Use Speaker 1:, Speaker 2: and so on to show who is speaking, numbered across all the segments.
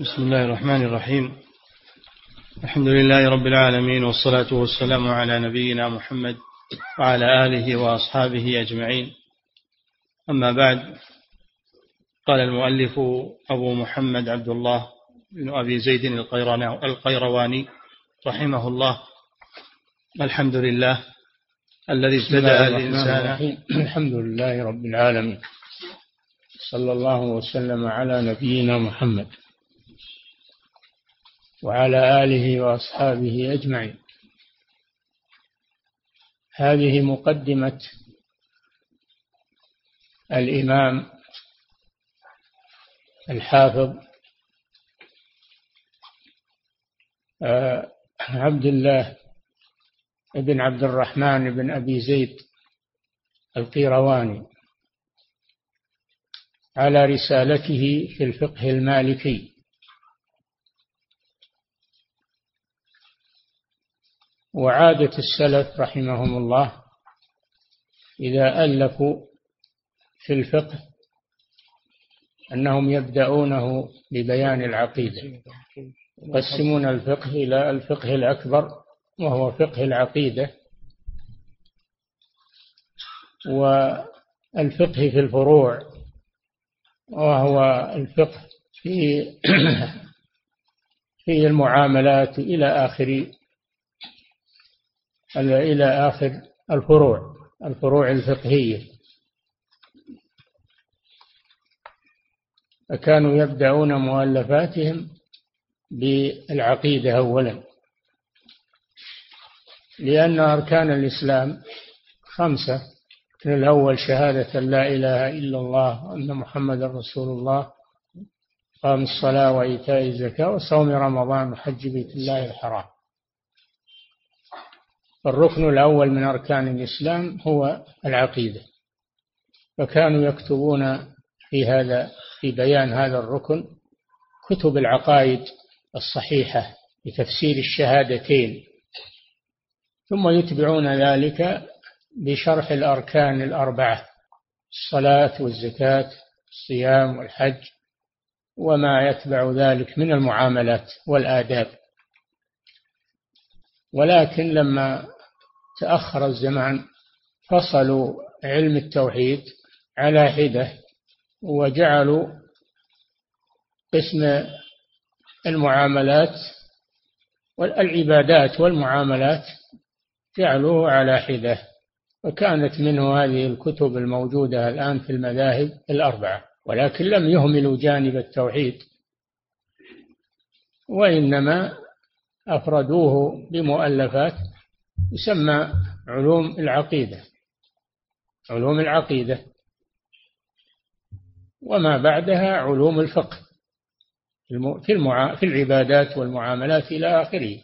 Speaker 1: بسم الله الرحمن الرحيم. الحمد لله رب العالمين والصلاة والسلام على نبينا محمد وعلى آله وأصحابه أجمعين. أما بعد قال المؤلف أبو محمد عبد الله بن أبي زيد القيرواني رحمه الله. الحمد لله الذي ابتدأ الإنسان.
Speaker 2: الحمد لله رب العالمين. صلى الله وسلم على نبينا محمد. وعلى آله وأصحابه أجمعين. هذه مقدمة الإمام الحافظ آه، عبد الله بن عبد الرحمن بن أبي زيد القيرواني على رسالته في الفقه المالكي. وعادة السلف رحمهم الله إذا ألفوا في الفقه أنهم يبدأونه ببيان العقيدة يقسمون الفقه إلى الفقه الأكبر وهو فقه العقيدة والفقه في الفروع وهو الفقه في في المعاملات إلى آخر إلى آخر الفروع الفروع الفقهية. فكانوا يبدأون مؤلفاتهم بالعقيدة أولا لأن أركان الإسلام خمسة. الأول شهادة لا إله إلا الله وأن محمد رسول الله قام الصلاة وإيتاء الزكاة وصوم رمضان وحج بيت الله الحرام. الركن الأول من أركان الإسلام هو العقيدة. فكانوا يكتبون في هذا في بيان هذا الركن كتب العقائد الصحيحة لتفسير الشهادتين. ثم يتبعون ذلك بشرح الأركان الأربعة الصلاة والزكاة الصيام والحج وما يتبع ذلك من المعاملات والآداب. ولكن لما تأخر الزمان فصلوا علم التوحيد على حدة وجعلوا قسم المعاملات والعبادات والمعاملات جعلوه على حدة. وكانت منه هذه الكتب الموجودة الآن في المذاهب الأربعة ولكن لم يهملوا جانب التوحيد وإنما أفردوه بمؤلفات يسمى علوم العقيدة علوم العقيدة. وما بعدها علوم الفقه في المعا... في العبادات والمعاملات إلى آخره.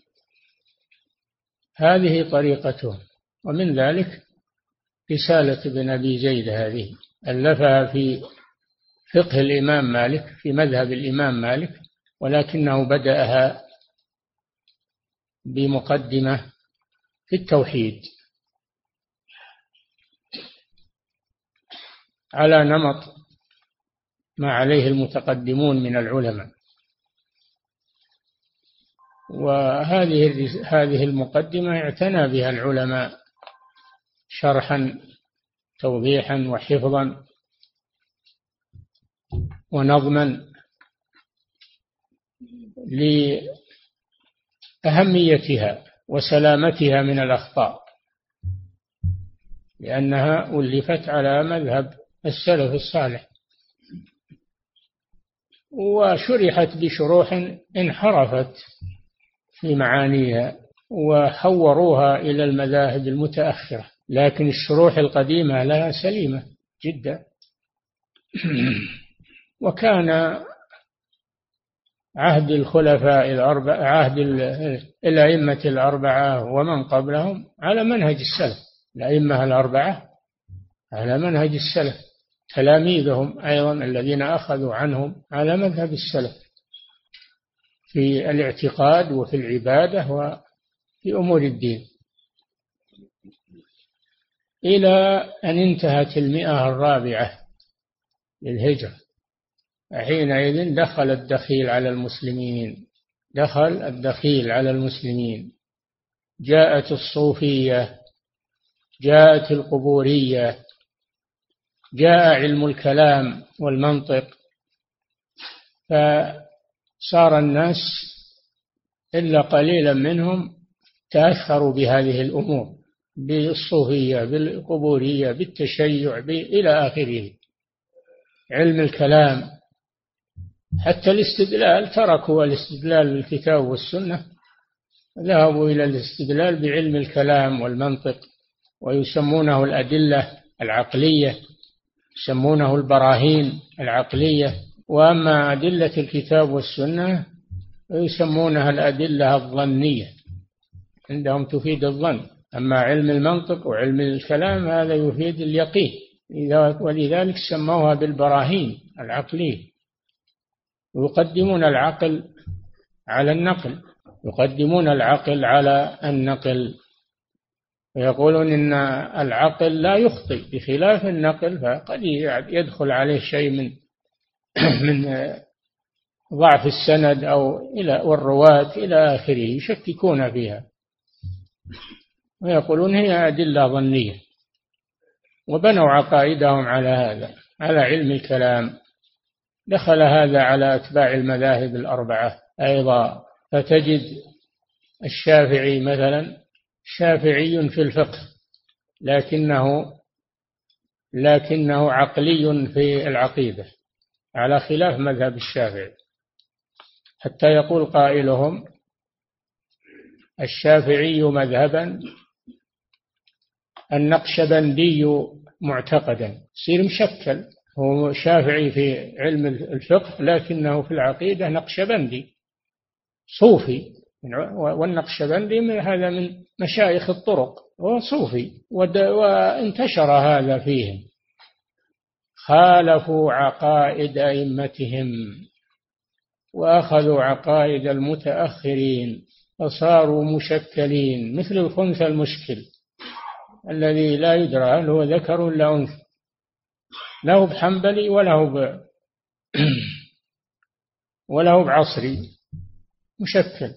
Speaker 2: هذه طريقتهم. ومن ذلك رسالة ابن أبي زيد هذه ألفها في فقه الإمام مالك في مذهب الإمام مالك ولكنه بدأها بمقدمة في التوحيد. على نمط ما عليه المتقدمون من العلماء. وهذه هذه المقدمة اعتنى بها العلماء شرحا توضيحا وحفظا ونظما لأهميتها. وسلامتها من الأخطاء لأنها ألفت على مذهب السلف الصالح. وشرحت بشروح انحرفت في معانيها وحوروها إلى المذاهب المتأخرة لكن الشروح القديمة لها سليمة جدا. وكان عهد الخلفاء الأربعة عهد الأئمة الأربعة ومن قبلهم على منهج السلف الأئمة الأربعة على منهج السلف. تلاميذهم أيضا الذين أخذوا عنهم على مذهب السلف في الاعتقاد وفي العبادة وفي أمور الدين. إلى أن انتهت المئة الرابعة للهجرة. حينئذ دخل الدخيل على المسلمين دخل الدخيل على المسلمين. جاءت الصوفية جاءت القبورية جاء علم الكلام والمنطق. فصار الناس إلا قليلا منهم تأثروا بهذه الأمور بالصوفية بالقبورية بالتشيع إلى آخره. علم الكلام حتى الاستدلال تركوا الاستدلال بالكتاب والسنة ذهبوا إلى الاستدلال بعلم الكلام والمنطق ويسمونه الأدلة العقلية يسمونه البراهين العقلية وأما أدلة الكتاب والسنة يسمونها الأدلة الظنية عندهم تفيد الظن أما علم المنطق وعلم الكلام هذا يفيد اليقين ولذلك سموها بالبراهين العقلية. يقدمون العقل على النقل يقدمون العقل على النقل. ويقولون إن العقل لا يخطئ بخلاف النقل فقد يدخل عليه شيء من من ضعف السند أو إلى والرواة إلى آخره يشككون فيها. ويقولون هي أدلة ظنية وبنوا عقائدهم على هذا على علم الكلام. دخل هذا على أتباع المذاهب الأربعة أيضا. فتجد الشافعي مثلا شافعي في الفقه لكنه لكنه عقلي في العقيدة على خلاف مذهب الشافعي. حتى يقول قائلهم الشافعي مذهبا النقشبندي معتقدا. يصير مشكل. هو شافعي في علم الفقه لكنه في العقيدة نقشبندي صوفي. والنقشبندي هذا من مشايخ الطرق. هو صوفي. وانتشر هذا فيهم. خالفوا عقائد أئمتهم. وأخذوا عقائد المتأخرين. فصاروا مشكلين. مثل الخنث المشكل. الذي لا يدرى هل هو ذكر ولا أنثى. لا هو بحنبلي ولا هو ب... ولا هو بعصري. مشكل.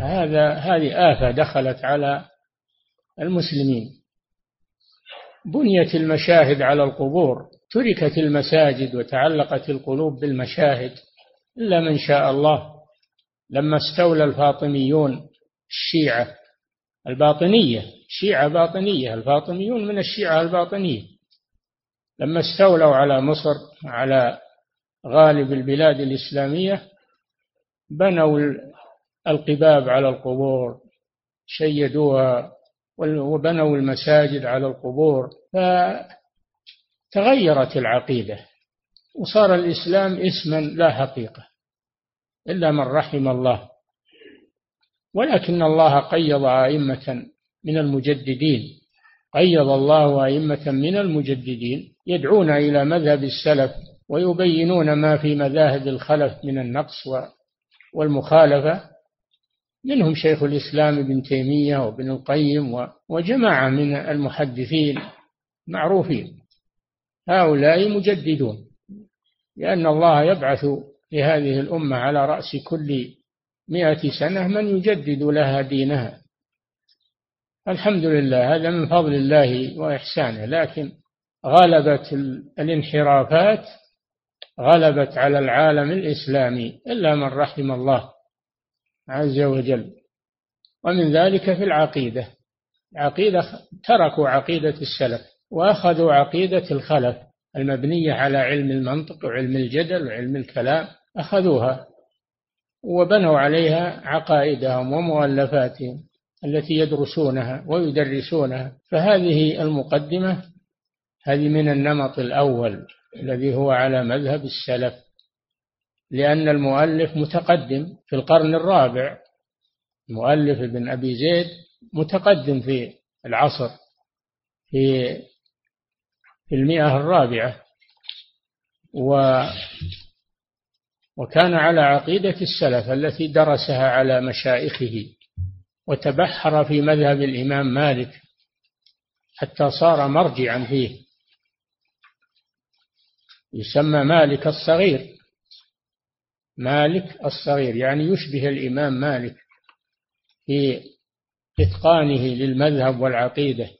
Speaker 2: هذا هذه آفة دخلت على المسلمين. بنيت المشاهد على القبور تركت المساجد وتعلقت القلوب بالمشاهد إلا من شاء الله. لما استولى الفاطميون الشيعة الباطنية شيعة باطنية الفاطميون من الشيعة الباطنية. لما استولوا على مصر على غالب البلاد الإسلامية بنوا القباب على القبور شيدوها وبنوا المساجد على القبور فتغيرت العقيدة وصار الإسلام اسما لا حقيقة إلا من رحم الله. ولكن الله قيض أئمة من المجددين قيض الله أئمة من المجددين يدعون إلى مذهب السلف ويبينون ما في مذاهب الخلف من النقص والمخالفة. منهم شيخ الإسلام ابن تيمية وابن القيم وجماعة من المحدثين معروفين. هؤلاء مجددون لأن الله يبعث لهذه الأمة على رأس كل مئة سنة من يجدد لها دينها. الحمد لله هذا من فضل الله وإحسانه لكن غلبت الانحرافات غلبت على العالم الإسلامي إلا من رحم الله عز وجل. ومن ذلك في العقيدة. العقيدة تركوا عقيدة السلف وأخذوا عقيدة الخلف المبنية على علم المنطق وعلم الجدل وعلم الكلام أخذوها وبنوا عليها عقائدهم ومؤلفاتهم التي يدرسونها ويدرسونها. فهذه المقدمة هذه من النمط الأول الذي هو على مذهب السلف لأن المؤلف متقدم في القرن الرابع. المؤلف ابن أبي زيد متقدم في العصر في في المئة الرابعة. و وكان على عقيدة السلف التي درسها على مشايخه وتبحر في مذهب الإمام مالك حتى صار مرجعا فيه. يسمى مالك الصغير. مالك الصغير يعني يشبه الإمام مالك في إتقانه للمذهب والعقيدة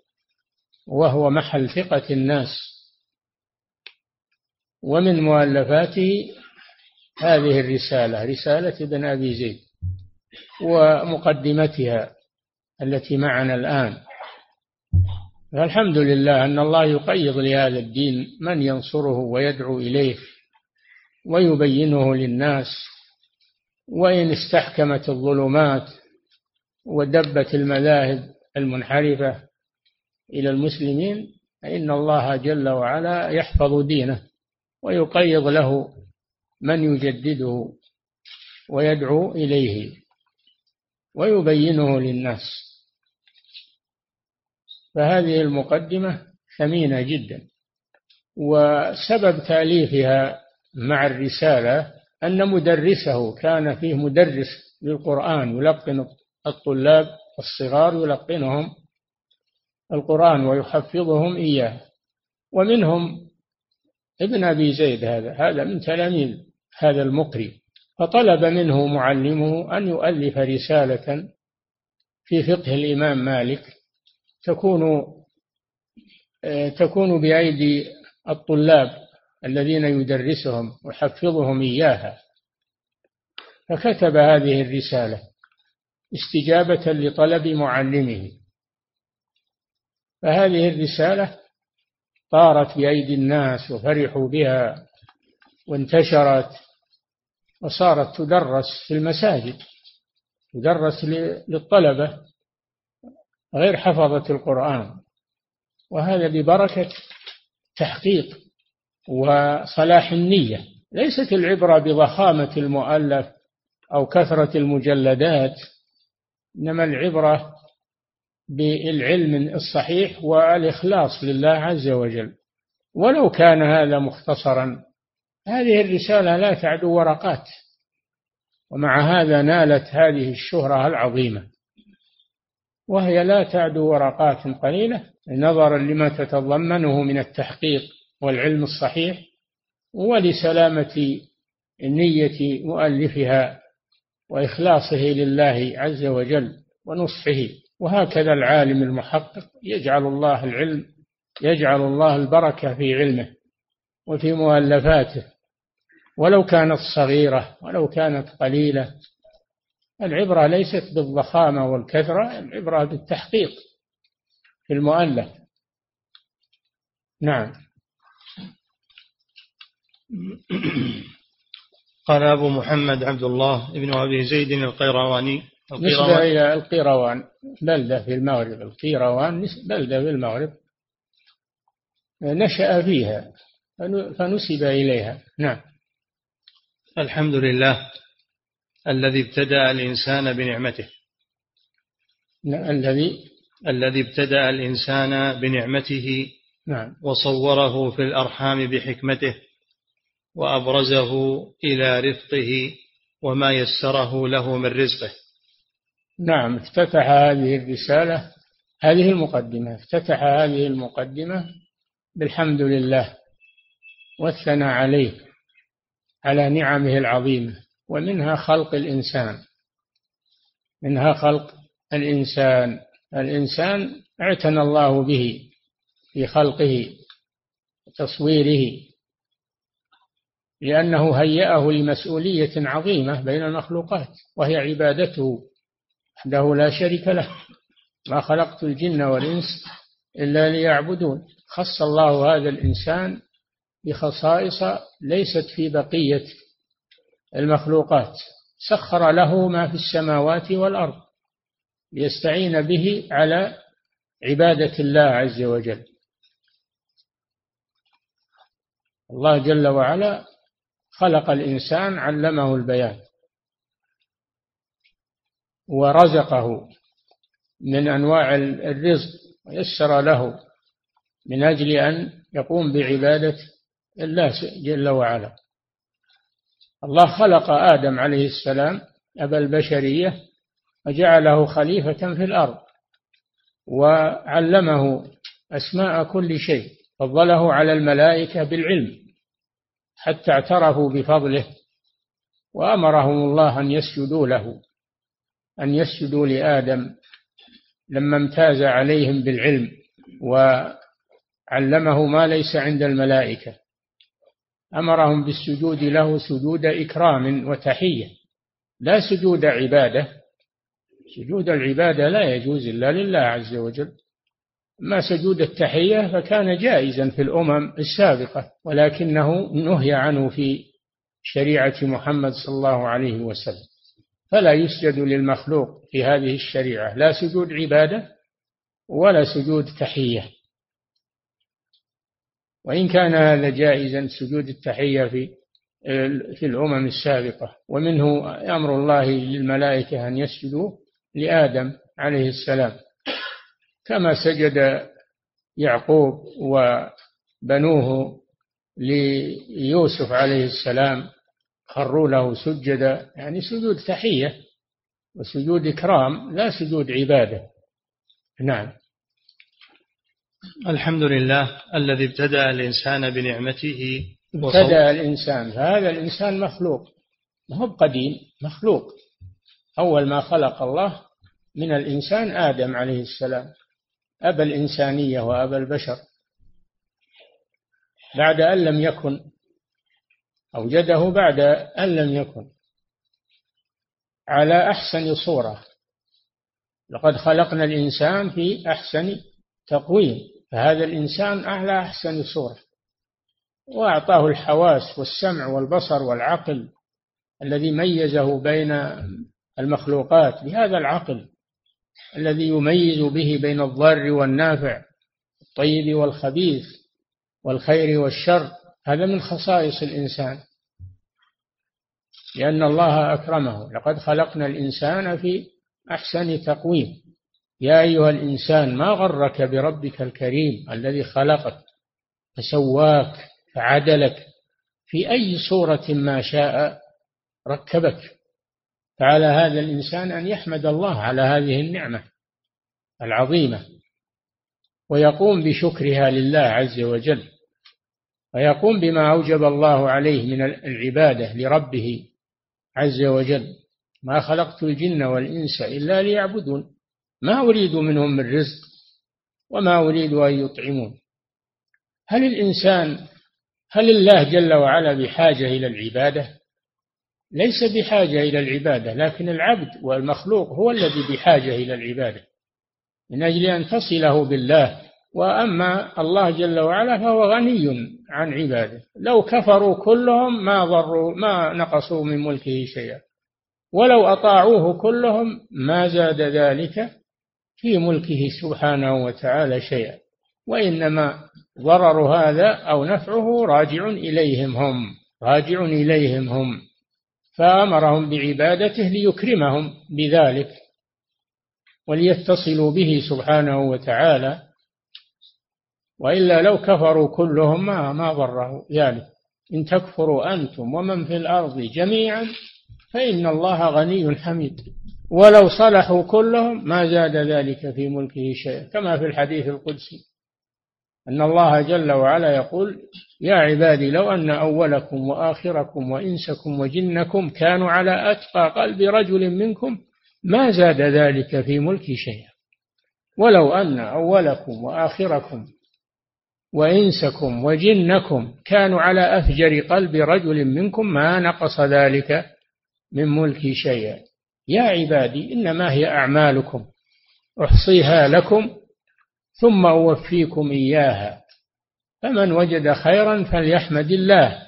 Speaker 2: وهو محل ثقة الناس. ومن مؤلفاته هذه الرسالة رسالة ابن أبي زيد ومقدمتها التي معنا الآن. فالحمد لله أن الله يقيض لهذا الدين من ينصره ويدعو إليه ويبينه للناس وإن استحكمت الظلمات ودبت المذاهب المنحرفة إلى المسلمين فإن الله جل وعلا يحفظ دينه ويقيض له من يجدده ويدعو إليه ويبينه للناس. فهذه المقدمة ثمينة جدا. وسبب تأليفها مع الرسالة أن مدرسه كان فيه مدرس للقرآن يلقن الطلاب الصغار يلقنهم القرآن ويحفظهم إياه. ومنهم ابن أبي زيد هذا هذا من تلاميذ هذا المقري. فطلب منه معلمه أن يؤلف رسالة في فقه الإمام مالك تكون تكون بأيدي الطلاب الذين يدرسهم ويحفظهم إياها. فكتب هذه الرسالة استجابة لطلب معلمه. فهذه الرسالة طارت بأيدي الناس وفرحوا بها وانتشرت وصارت تدرس في المساجد تدرس للطلبة غير حفظة القرآن. وهذا ببركة تحقيق وصلاح النية. ليست العبرة بضخامة المؤلف أو كثرة المجلدات إنما العبرة بالعلم الصحيح والإخلاص لله عز وجل. ولو كان هذا مختصرا هذه الرسالة لا تعدو ورقات ومع هذا نالت هذه الشهرة العظيمة. وهي لا تعدو ورقات قليلة نظرا لما تتضمنه من التحقيق والعلم الصحيح ولسلامة نية مؤلفها وإخلاصه لله عز وجل ونصحه. وهكذا العالم المحقق يجعل الله العلم يجعل الله البركة في علمه وفي مؤلفاته. ولو كانت صغيرة ولو كانت قليلة العبرة ليست بالضخامة والكثرة العبرة بالتحقيق في المؤلف. نعم.
Speaker 1: قال أبو محمد عبد الله ابن أبي زيد القيرواني.
Speaker 2: نسبة إلى القيروان. بلدة في المغرب. القيروان بلدة في المغرب. نشأ فيها. فنسب إليها. نعم.
Speaker 1: الحمد لله. الذي ابتدأ الإنسان بنعمته.
Speaker 2: الذي
Speaker 1: الذي ابتدأ الإنسان بنعمته
Speaker 2: نعم.
Speaker 1: وصوره في الأرحام بحكمته وأبرزه إلى رفقه وما يسره له من رزقه.
Speaker 2: نعم افتتح هذه الرسالة هذه المقدمة افتتح هذه المقدمة بالحمد لله والثناء عليه على نعمه العظيمة. ومنها خلق الإنسان. منها خلق الإنسان. الإنسان اعتنى الله به في خلقه وتصويره لأنه هيأه لمسؤولية عظيمة بين المخلوقات وهي عبادته وحده لا شريك له. ما خلقت الجن والإنس إلا ليعبدون. خص الله هذا الإنسان بخصائص ليست في بقية المخلوقات سخر له ما في السماوات والأرض ليستعين به على عبادة الله عز وجل. الله جل وعلا خلق الإنسان علمه البيان ورزقه من أنواع الرزق ويسر له من أجل أن يقوم بعبادة الله جل وعلا. الله خلق آدم عليه السلام أبا البشرية وجعله خليفة في الأرض وعلمه أسماء كل شيء فضله على الملائكة بالعلم حتى اعترفوا بفضله وأمرهم الله أن يسجدوا له أن يسجدوا لآدم لما امتاز عليهم بالعلم وعلمه ما ليس عند الملائكة. أمرهم بالسجود له سجود إكرام وتحية لا سجود عبادة. سجود العبادة لا يجوز إلا لله عز وجل. أما سجود التحية فكان جائزا في الأمم السابقة ولكنه نهي عنه في شريعة محمد صلى الله عليه وسلم. فلا يسجد للمخلوق في هذه الشريعة لا سجود عبادة ولا سجود تحية. وإن كان هذا جائزا سجود التحية في في الأمم السابقة. ومنه أمر الله للملائكة أن يسجدوا لآدم عليه السلام. كما سجد يعقوب وبنوه ليوسف عليه السلام خروا له سجدا يعني سجود تحية وسجود إكرام لا سجود عبادة. نعم.
Speaker 1: الحمد لله الذي ابتدأ الإنسان بنعمته
Speaker 2: ابتدأ الإنسان فهذا الإنسان مخلوق. ما هو بقديم مخلوق. أول ما خلق الله من الإنسان آدم عليه السلام أبا الإنسانية وأبا البشر. بعد أن لم يكن أوجده بعد أن لم يكن. على أحسن صورة. لقد خلقنا الإنسان في أحسن تقويم. فهذا الإنسان على أحسن صورة. وأعطاه الحواس والسمع والبصر والعقل الذي ميزه بين المخلوقات بهذا العقل الذي يميز به بين الضار والنافع الطيب والخبيث والخير والشر. هذا من خصائص الإنسان. لأن الله أكرمه. لقد خلقنا الإنسان في أحسن تقويم. يا أيها الإنسان ما غرك بربك الكريم الذي خلقك فسواك فعدلك في أي صورة ما شاء ركبك؟ فعلى هذا الإنسان أن يحمد الله على هذه النعمة العظيمة ويقوم بشكرها لله عز وجل ويقوم بما أوجب الله عليه من العبادة لربه عز وجل. ما خلقت الجن والإنس إلا ليعبدون. ما أريد منهم من رزق وما أريد أن يطعمون. هل الإنسان هل الله جل وعلا بحاجة إلى العبادة؟ ليس بحاجة إلى العبادة لكن العبد والمخلوق هو الذي بحاجة إلى العبادة. من أجل أن تصله بالله وأما الله جل وعلا فهو غني عن عباده. لو كفروا كلهم ما ضروا ما نقصوا من ملكه شيئا. ولو أطاعوه كلهم ما زاد ذلك. في ملكه سبحانه وتعالى شيئا وإنما ضرر هذا أو نفعه راجع إليهم هم راجع إليهم هم فأمرهم بعبادته ليكرمهم بذلك وليتصلوا به سبحانه وتعالى وإلا لو كفروا كلهم ما ما ضره ذلك. إن تكفروا أنتم ومن في الأرض جميعا فإن الله غني حميد. ولو صلحوا كلهم ما زاد ذلك في ملكه شيئا كما في الحديث القدسي. أن الله جل وعلا يقول يا عبادي لو أن أولكم وآخركم وإنسكم وجنكم كانوا على أتقى قلب رجل منكم ما زاد ذلك في ملكي شيئا. ولو أن أولكم وآخركم وإنسكم وجنكم كانوا على أفجر قلب رجل منكم ما نقص ذلك من ملكي شيئا. يا عبادي إنما هي أعمالكم أحصيها لكم ثم أوفيكم إياها. فمن وجد خيرا فليحمد الله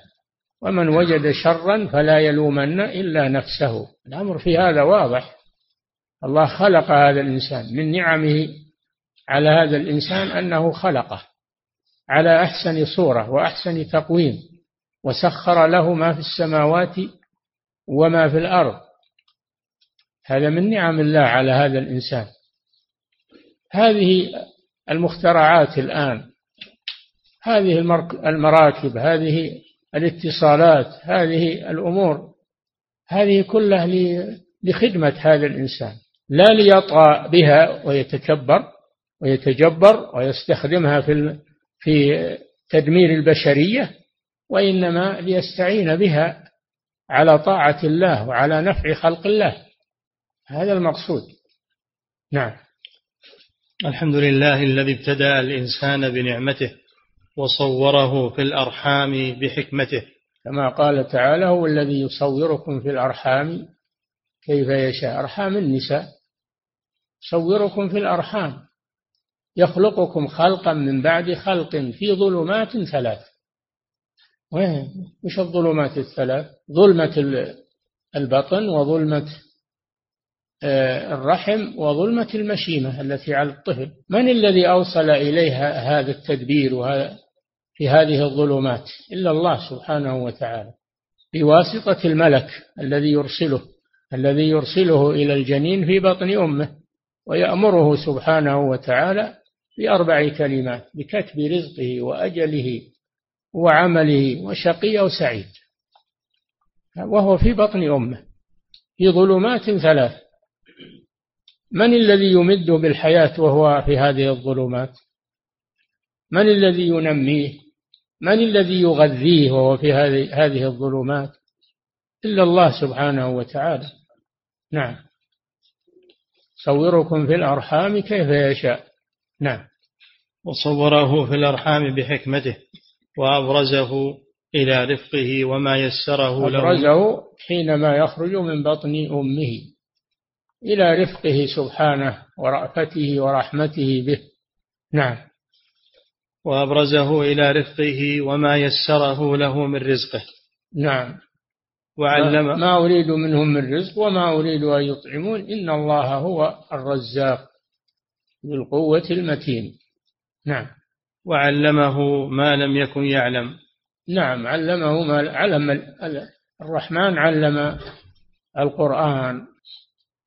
Speaker 2: ومن وجد شرا فلا يلومن إلا نفسه. الأمر في هذا واضح. الله خلق هذا الإنسان. من نعمه على هذا الإنسان أنه خلقه على أحسن صورة وأحسن تقويم وسخر له ما في السماوات وما في الأرض. هذا من نعم الله على هذا الإنسان. هذه المخترعات الآن هذه المراكب هذه الاتصالات هذه الأمور هذه كلها لخدمة هذا الإنسان. لا ليطغى بها ويتكبر ويتجبر ويستخدمها في في تدمير البشرية وإنما ليستعين بها على طاعة الله وعلى نفع خلق الله. هذا المقصود. نعم.
Speaker 1: الحمد لله الذي ابتدأ الإنسان بنعمته وصوره في الأرحام بحكمته.
Speaker 2: كما قال تعالى هو الذي يصوركم في الأرحام كيف يشاء. أرحام النساء. يصوركم في الأرحام. يخلقكم خلقا من بعد خلق في ظلمات ثلاث. وش الظلمات الثلاث؟ ظلمة البطن وظلمة الرحم وظلمة المشيمة التي على الطفل من الذي أوصل إليها هذا التدبير وهذا في هذه الظلمات؟ إلا الله سبحانه وتعالى. بواسطة الملك الذي يرسله الذي يرسله إلى الجنين في بطن أمه ويأمره سبحانه وتعالى بأربع كلمات بكتب رزقه وأجله وعمله وشقي أو سعيد. وهو في بطن أمه. في ظلمات ثلاث. من الذي يمده بالحياة وهو في هذه الظلمات؟ من الذي ينميه؟ من الذي يغذيه وهو في هذه هذه الظلمات؟ إلا الله سبحانه وتعالى. نعم. صوركم في الأرحام كيف يشاء. نعم.
Speaker 1: وصوره في الأرحام بحكمته وأبرزه إلى رفقه وما يسره له.
Speaker 2: أبرزه حينما يخرج من بطن أمه. إلى رفقه سبحانه ورأفته ورحمته به. نعم.
Speaker 1: وأبرزه إلى رفقه وما يسره له من رزقه.
Speaker 2: نعم.
Speaker 1: وعلم
Speaker 2: ما أريد منهم من رزق وما أريد أن يطعمون إن الله هو الرزاق بالقوة المتين. نعم.
Speaker 1: وعلمه ما لم يكن يعلم.
Speaker 2: نعم علمه ما علم الرحمن علم القرآن.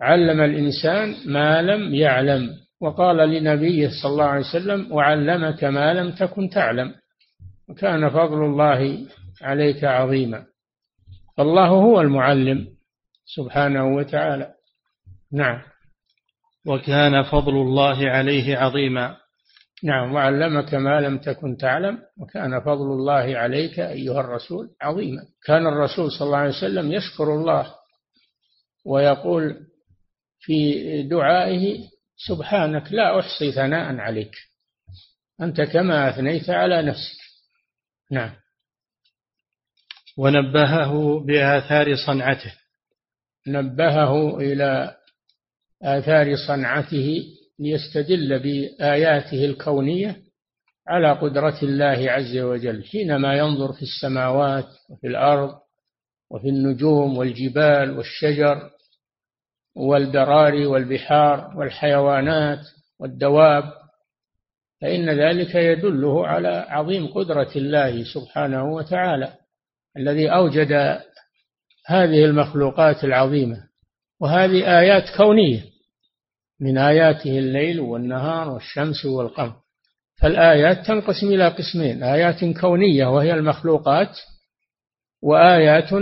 Speaker 2: علم الإنسان ما لم يعلم. وقال لنبيه صلى الله عليه وسلم وعلمك ما لم تكن تعلم. وكان فضل الله عليك عظيما. فالله هو المعلم سبحانه وتعالى. نعم.
Speaker 1: وكان فضل الله عليه عظيما.
Speaker 2: نعم. وعلمك ما لم تكن تعلم. وكان فضل الله عليك أيها الرسول عظيما. كان الرسول صلى الله عليه وسلم يشكر الله ويقول في دعائه سبحانك لا أحصي ثناء عليك. أنت كما أثنيت على نفسك. نعم.
Speaker 1: ونبهه بآثار صنعته.
Speaker 2: نبهه إلى آثار صنعته ليستدل بآياته الكونية على قدرة الله عز وجل حينما ينظر في السماوات وفي الأرض وفي النجوم والجبال والشجر. والبراري والبحار والحيوانات والدواب فإن ذلك يدله على عظيم قدرة الله سبحانه وتعالى الذي أوجد هذه المخلوقات العظيمة وهذه آيات كونية من آياته الليل والنهار والشمس والقمر. فالآيات تنقسم إلى قسمين آيات كونية وهي المخلوقات وآيات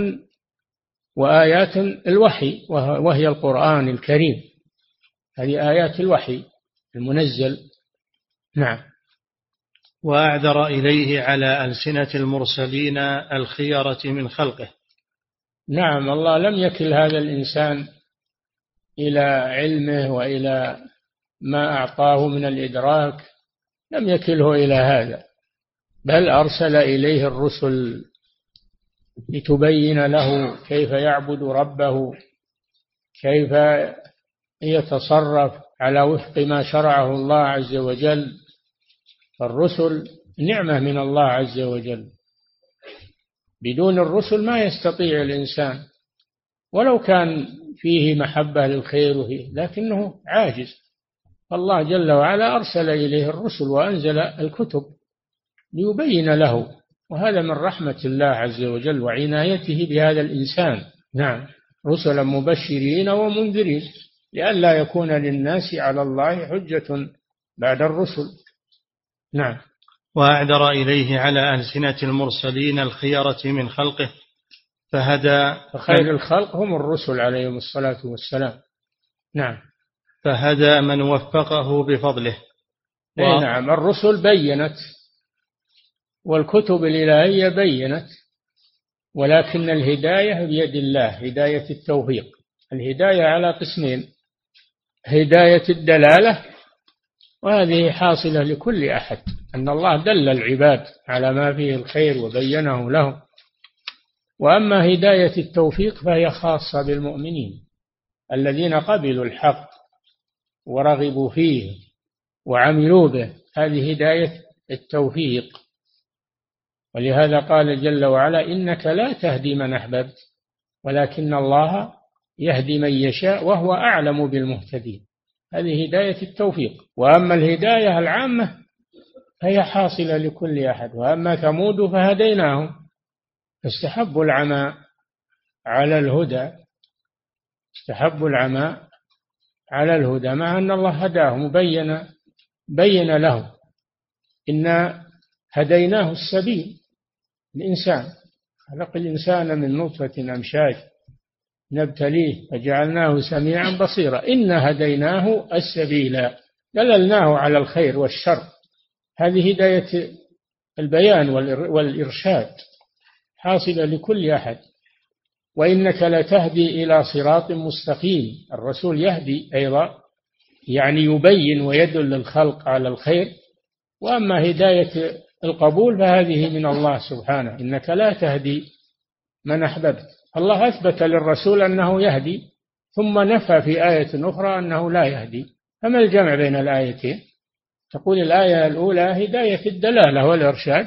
Speaker 2: وآيات الوحي وهي القرآن الكريم. هذه آيات الوحي المنزل. نعم.
Speaker 1: وأعذر إليه على ألسنة المرسلين الخيرة من خلقه.
Speaker 2: نعم الله لم يكل هذا الإنسان إلى علمه وإلى ما أعطاه من الإدراك لم يكله إلى هذا بل أرسل إليه الرسل لتبين له كيف يعبد ربه كيف يتصرف على وفق ما شرعه الله عز وجل. فالرسل نعمة من الله عز وجل. بدون الرسل ما يستطيع الإنسان. ولو كان فيه محبة للخير وفيه لكنه عاجز. فالله جل وعلا أرسل إليه الرسل وأنزل الكتب ليبين له وهذا من رحمة الله عز وجل وعنايته بهذا الإنسان. نعم. رسلا مبشرين ومنذرين. لئلا يكون للناس على الله حجة بعد الرسل. نعم.
Speaker 1: وأعذر إليه على ألسنة المرسلين الخيرة من خلقه. فهدى
Speaker 2: فخير الخلق هم الرسل عليهم الصلاة والسلام. نعم.
Speaker 1: فهدى من وفقه بفضله.
Speaker 2: و... نعم الرسل بينت. والكتب الإلهية بينت ولكن الهداية بيد الله هداية التوفيق. الهداية على قسمين هداية الدلالة وهذه حاصلة لكل أحد أن الله دل العباد على ما فيه الخير وبينه لهم وأما هداية التوفيق فهي خاصة بالمؤمنين الذين قبلوا الحق ورغبوا فيه وعملوا به. هذه هداية التوفيق. ولهذا قال جل وعلا إنك لا تهدي من أحببت ولكن الله يهدي من يشاء وهو أعلم بالمهتدين. هذه هداية التوفيق. وأما الهداية العامة فهي حاصلة لكل أحد وأما ثمود فهديناهم. فاستحبوا العمى على الهدى. استحبوا العمى على الهدى مع أن الله هداهم وبين بين لهم. إنا هديناه السبيل. الإنسان خلق الإنسان من نطفة أمشاج نبتليه فجعلناه سميعا بصيرا. إنا هديناه السبيل دللناه على الخير والشر. هذه هداية البيان والإرشاد حاصلة لكل أحد. وإنك لتهدي إلى صراط مستقيم. الرسول يهدي أيضا يعني يبين ويدل الخلق على الخير. وأما هداية القبول فهذه من الله سبحانه إنك لا تهدي من أحببت. الله أثبت للرسول أنه يهدي ثم نفى في آية أخرى أنه لا يهدي. فما الجمع بين الآيتين؟ تقول الآية الأولى هداية الدلالة والإرشاد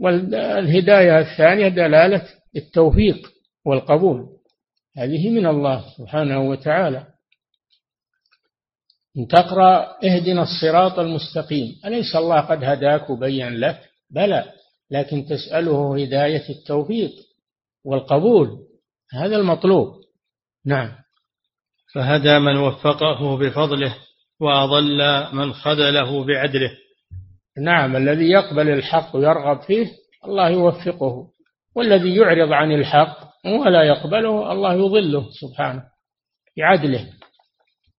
Speaker 2: والهداية الثانية دلالة التوفيق والقبول. هذه من الله سبحانه وتعالى. إن تقرأ اهدنا الصراط المستقيم. أليس الله قد هداك وبين لك؟ بلى لكن تسأله هداية التوفيق والقبول. هذا المطلوب. نعم.
Speaker 1: فهدى من وفقه بفضله وأضل من خذله بعدله.
Speaker 2: نعم الذي يقبل الحق ويرغب فيه الله يوفقه والذي يعرض عن الحق ولا يقبله الله يضله سبحانه بعدله.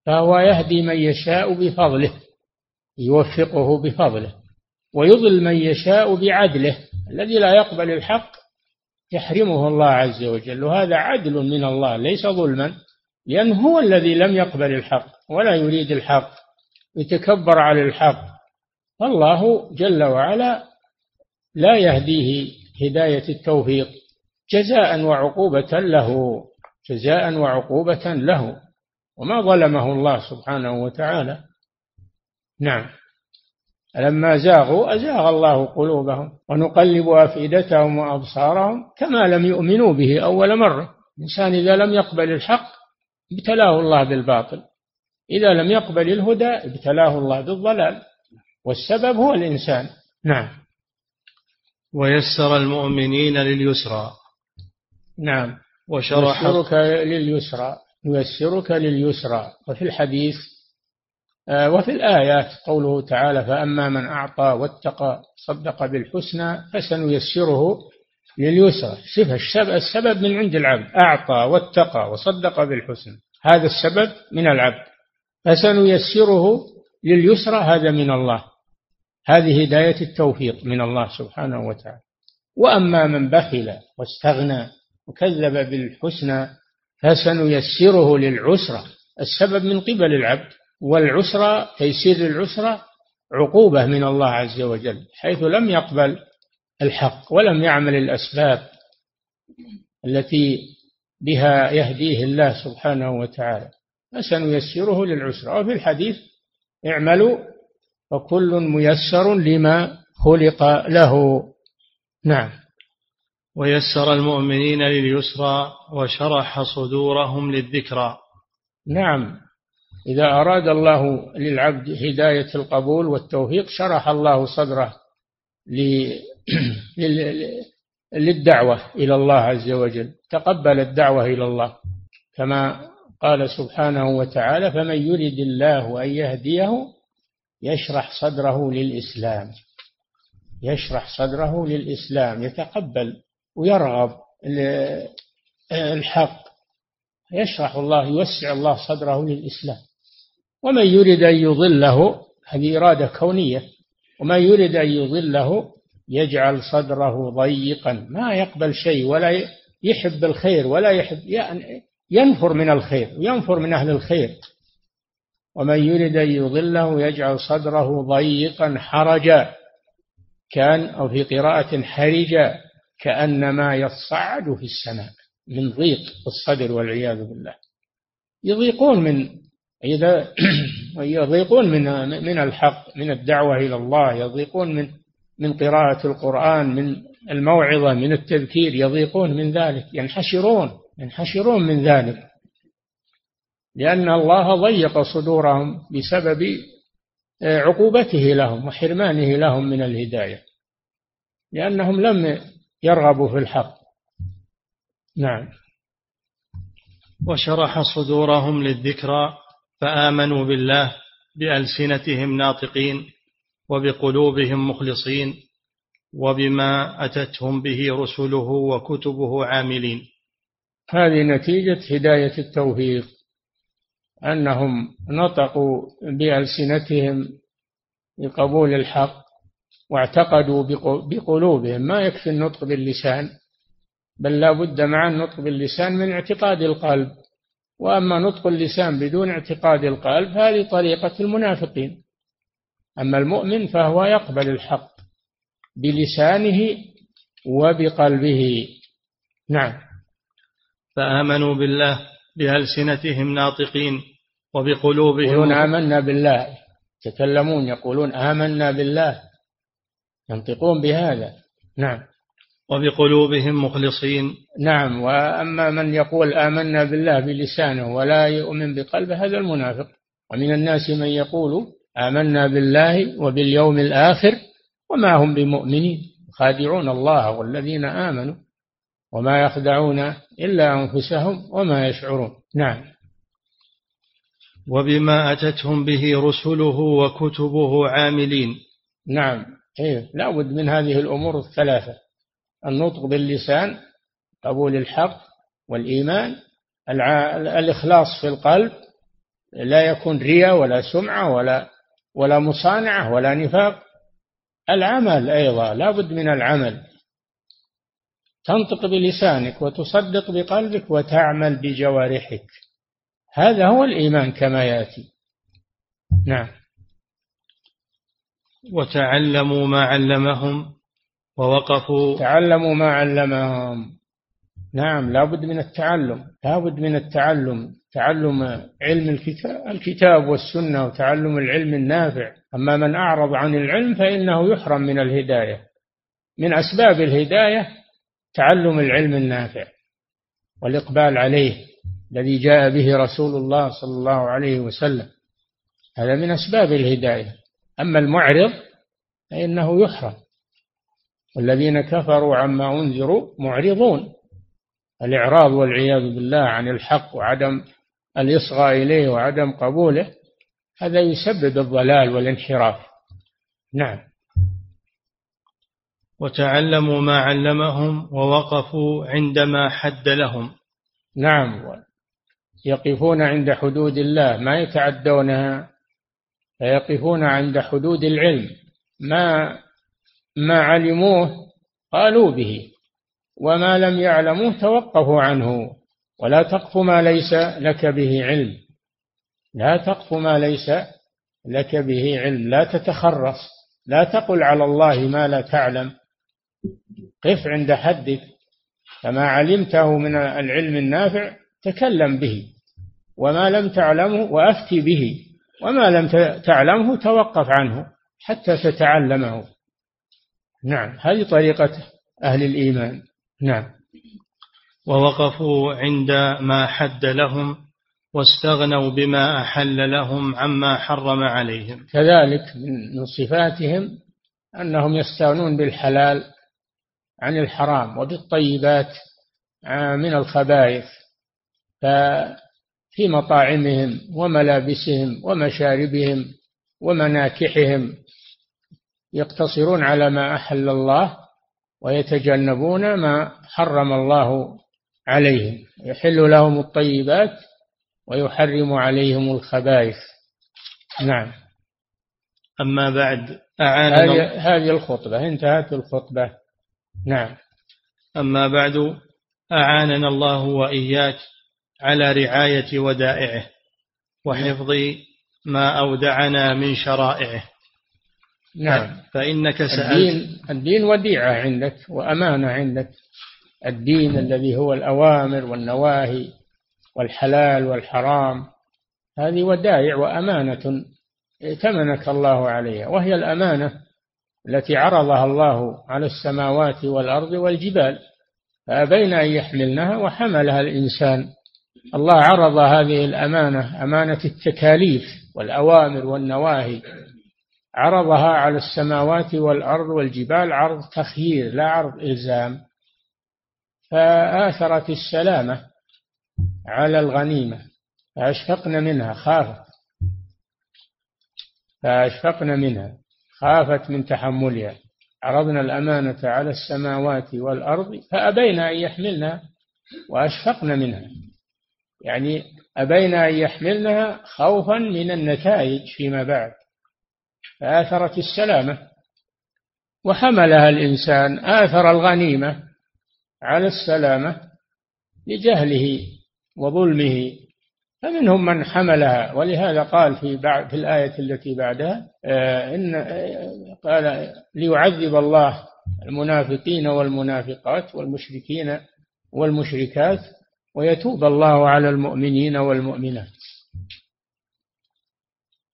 Speaker 2: فهو يهدي من يشاء بفضله يوفقه بفضله ويضل من يشاء بعدله الذي لا يقبل الحق يحرمه الله عز وجل وهذا عدل من الله ليس ظلما لأنه هو الذي لم يقبل الحق ولا يريد الحق يتكبر على الحق. فالله جل وعلا لا يهديه هداية التوفيق جزاء وعقوبة له جزاء وعقوبة له. وما ظلمه الله سبحانه وتعالى. نعم. لما زاغوا أزاغ الله قلوبهم ونقلب أفئدتهم وأبصارهم كما لم يؤمنوا به أول مرة. الإنسان إذا لم يقبل الحق ابتلاه الله بالباطل. إذا لم يقبل الهدى ابتلاه الله بالضلال. والسبب هو الإنسان. نعم.
Speaker 1: ويسر المؤمنين لليسرى.
Speaker 2: نعم. وشرح لليسرى. ييسرك لليسرى. وفي الحديث آه، وفي الآيات قوله تعالى فأما من أعطى واتقى صدق بالحسنى فسنيسره لليسرى. شوف السبب من عند العبد أعطى واتقى وصدق بالحسنى. هذا السبب من العبد. فسنيسره لليسرى هذا من الله. هذه هداية التوفيق من الله سبحانه وتعالى. وأما من بخل واستغنى وكذب بالحسنى فسنيسره للعسرة. السبب من قبل العبد والعسرة تيسير العسرة عقوبة من الله عز وجل حيث لم يقبل الحق ولم يعمل الأسباب التي بها يهديه الله سبحانه وتعالى. فسنيسره للعسرة. وفي الحديث اعملوا وكل ميسر لما خلق له. نعم.
Speaker 1: ويسر المؤمنين لليسرى وشرح صدورهم للذكرى.
Speaker 2: نعم. إذا أراد الله للعبد هداية القبول والتوفيق شرح الله صدره للدعوة إلى الله عز وجل. تقبل الدعوة إلى الله كما قال سبحانه وتعالى فمن يرد الله أن يهديه يشرح صدره للإسلام. يشرح صدره للإسلام يتقبل ويرغب الحق. يشرح الله يوسع الله صدره للإسلام. ومن يريد أن يضله هذه إرادة كونية. ومن يريد أن يضله يجعل صدره ضيقا. ما يقبل شيء ولا يحب الخير ولا يحب ينفر من الخير وينفر من أهل الخير. ومن يرد أن يضله يجعل صدره ضيقا حرجا. كان أو في قراءة حرجا. كأنما يصعد في السماء من ضيق الصدر والعياذ بالله. يضيقون من إذا يضيقون من من الحق من الدعوة إلى الله يضيقون من من قراءة القرآن من الموعظة من التذكير يضيقون من ذلك ينحشرون ينحشرون من ذلك. لأن الله ضيق صدورهم بسبب آه، عقوبته لهم وحرمانه لهم من الهداية. لأنهم لم يرغبوا في الحق. نعم.
Speaker 1: وشرح صدورهم للذكرى فآمنوا بالله بألسنتهم ناطقين وبقلوبهم مخلصين وبما أتتهم به رسله وكتبه عاملين.
Speaker 2: هذه نتيجة هداية التوفيق أنهم نطقوا بألسنتهم بقبول الحق واعتقدوا بقلوبهم ما يكفي النطق باللسان بل لا بد مع النطق باللسان من اعتقاد القلب. وأما نطق اللسان بدون اعتقاد القلب هذه طريقة المنافقين. أما المؤمن فهو يقبل الحق بلسانه وبقلبه. نعم.
Speaker 1: فآمنوا بالله بألسنتهم ناطقين وبقلوبهم
Speaker 2: يقولون آمنا بالله. يتكلمون يقولون آمنا بالله. ينطقون بهذا. نعم.
Speaker 1: وبقلوبهم مخلصين.
Speaker 2: نعم. وأما من يقول آمنا بالله بلسانه ولا يؤمن بقلبه هذا المنافق. ومن الناس من يقول آمنا بالله وباليوم الآخر وما هم بمؤمنين. خادعون الله والذين آمنوا وما يخدعون إلا أنفسهم وما يشعرون. نعم.
Speaker 1: وبما أتتهم به رسله وكتبه عاملين.
Speaker 2: نعم. إيه لا بد من هذه الأمور الثلاثة. النطق باللسان قبول الحق والإيمان الإخلاص في القلب لا يكون رياء ولا سمعة ولا ولا مصانعة ولا نفاق. العمل أيضا لا بد من العمل. تنطق بلسانك وتصدق بقلبك وتعمل بجوارحك. هذا هو الإيمان كما يأتي. نعم.
Speaker 1: وتعلموا ما علمهم ووقفوا.
Speaker 2: تعلموا ما علمهم. نعم لا بد من التعلم لا بد من التعلم. تعلم علم الكتاب, الكتاب والسنة وتعلم العلم النافع. أما من أعرض عن العلم فإنه يحرم من الهداية. من أسباب الهداية تعلم العلم النافع والإقبال عليه الذي جاء به رسول الله صلى الله عليه وسلم. هذا من أسباب الهداية. أما المعرض فإنه يحرم. والذين كفروا عما أنذروا معرضون. الإعراض والعياذ بالله عن الحق وعدم الإصغاء إليه وعدم قبوله هذا يسبب الضلال والانحراف. نعم.
Speaker 1: وتعلموا ما علمهم ووقفوا عندما حد لهم.
Speaker 2: نعم. يقفون عند حدود الله ما يتعدونها. فيقفون عند حدود العلم. ما ما علموه قالوا به وما لم يعلموه توقفوا عنه. ولا تقف ما ليس لك به علم. لا تقف ما ليس لك به علم. لا تتخرص. لا تقل على الله ما لا تعلم. قف عند حدك. فما علمته من العلم النافع تكلم به. وما لم تعلمه وأفتي به. وما لم تعلمه توقف عنه حتى تتعلمه. نعم هذه طريقة أهل الإيمان. نعم.
Speaker 1: ووقفوا عند ما حد لهم واستغنوا بما أحل لهم عما حرم عليهم.
Speaker 2: كذلك من صفاتهم أنهم يستغنون بالحلال عن الحرام وبالطيبات آه، من الخبائث. ففي مطاعمهم وملابسهم ومشاربهم ومناكحهم يقتصرون على ما أحل الله ويتجنبون ما حرم الله عليهم. يحل لهم الطيبات ويحرم عليهم الخبائث. نعم.
Speaker 1: أما بعد
Speaker 2: هذه هذه الخطبة انتهت الخطبة. نعم.
Speaker 1: أما بعد أعاننا الله وإياك على رعاية ودائعه وحفظ ما أودعنا من شرائعه.
Speaker 2: نعم.
Speaker 1: فإنك سألت.
Speaker 2: الدين, الدين وديعة عندك وأمانة عندك. الدين الذي هو الأوامر والنواهي والحلال والحرام هذه ودائع وأمانة ائتمنك الله عليها وهي الأمانة التي عرضها الله على السماوات والأرض والجبال فأبين أن يحملنها وحملها الإنسان. الله عرض هذه الأمانة أمانة التكاليف والأوامر والنواهي. عرضها على السماوات والأرض والجبال عرض تخيير لا عرض إلزام. فآثرت السلامة على الغنيمة فأشفقن منها خافت. فأشفقن منها خافت من تحملها. عرضنا الأمانة على السماوات والأرض فأبين أن يحملنها وأشفقن منها. يعني أبين أن يحملنها خوفا من النتائج فيما بعد فآثرت السلامة. وحملها الإنسان آثر الغنيمة على السلامة لجهله وظلمه. فمنهم من حملها ولهذا قال في بعد في الآية التي بعدها آه إن آه قال ليعذب الله المنافقين والمنافقات والمشركين والمشركات ويتوب الله على المؤمنين والمؤمنات.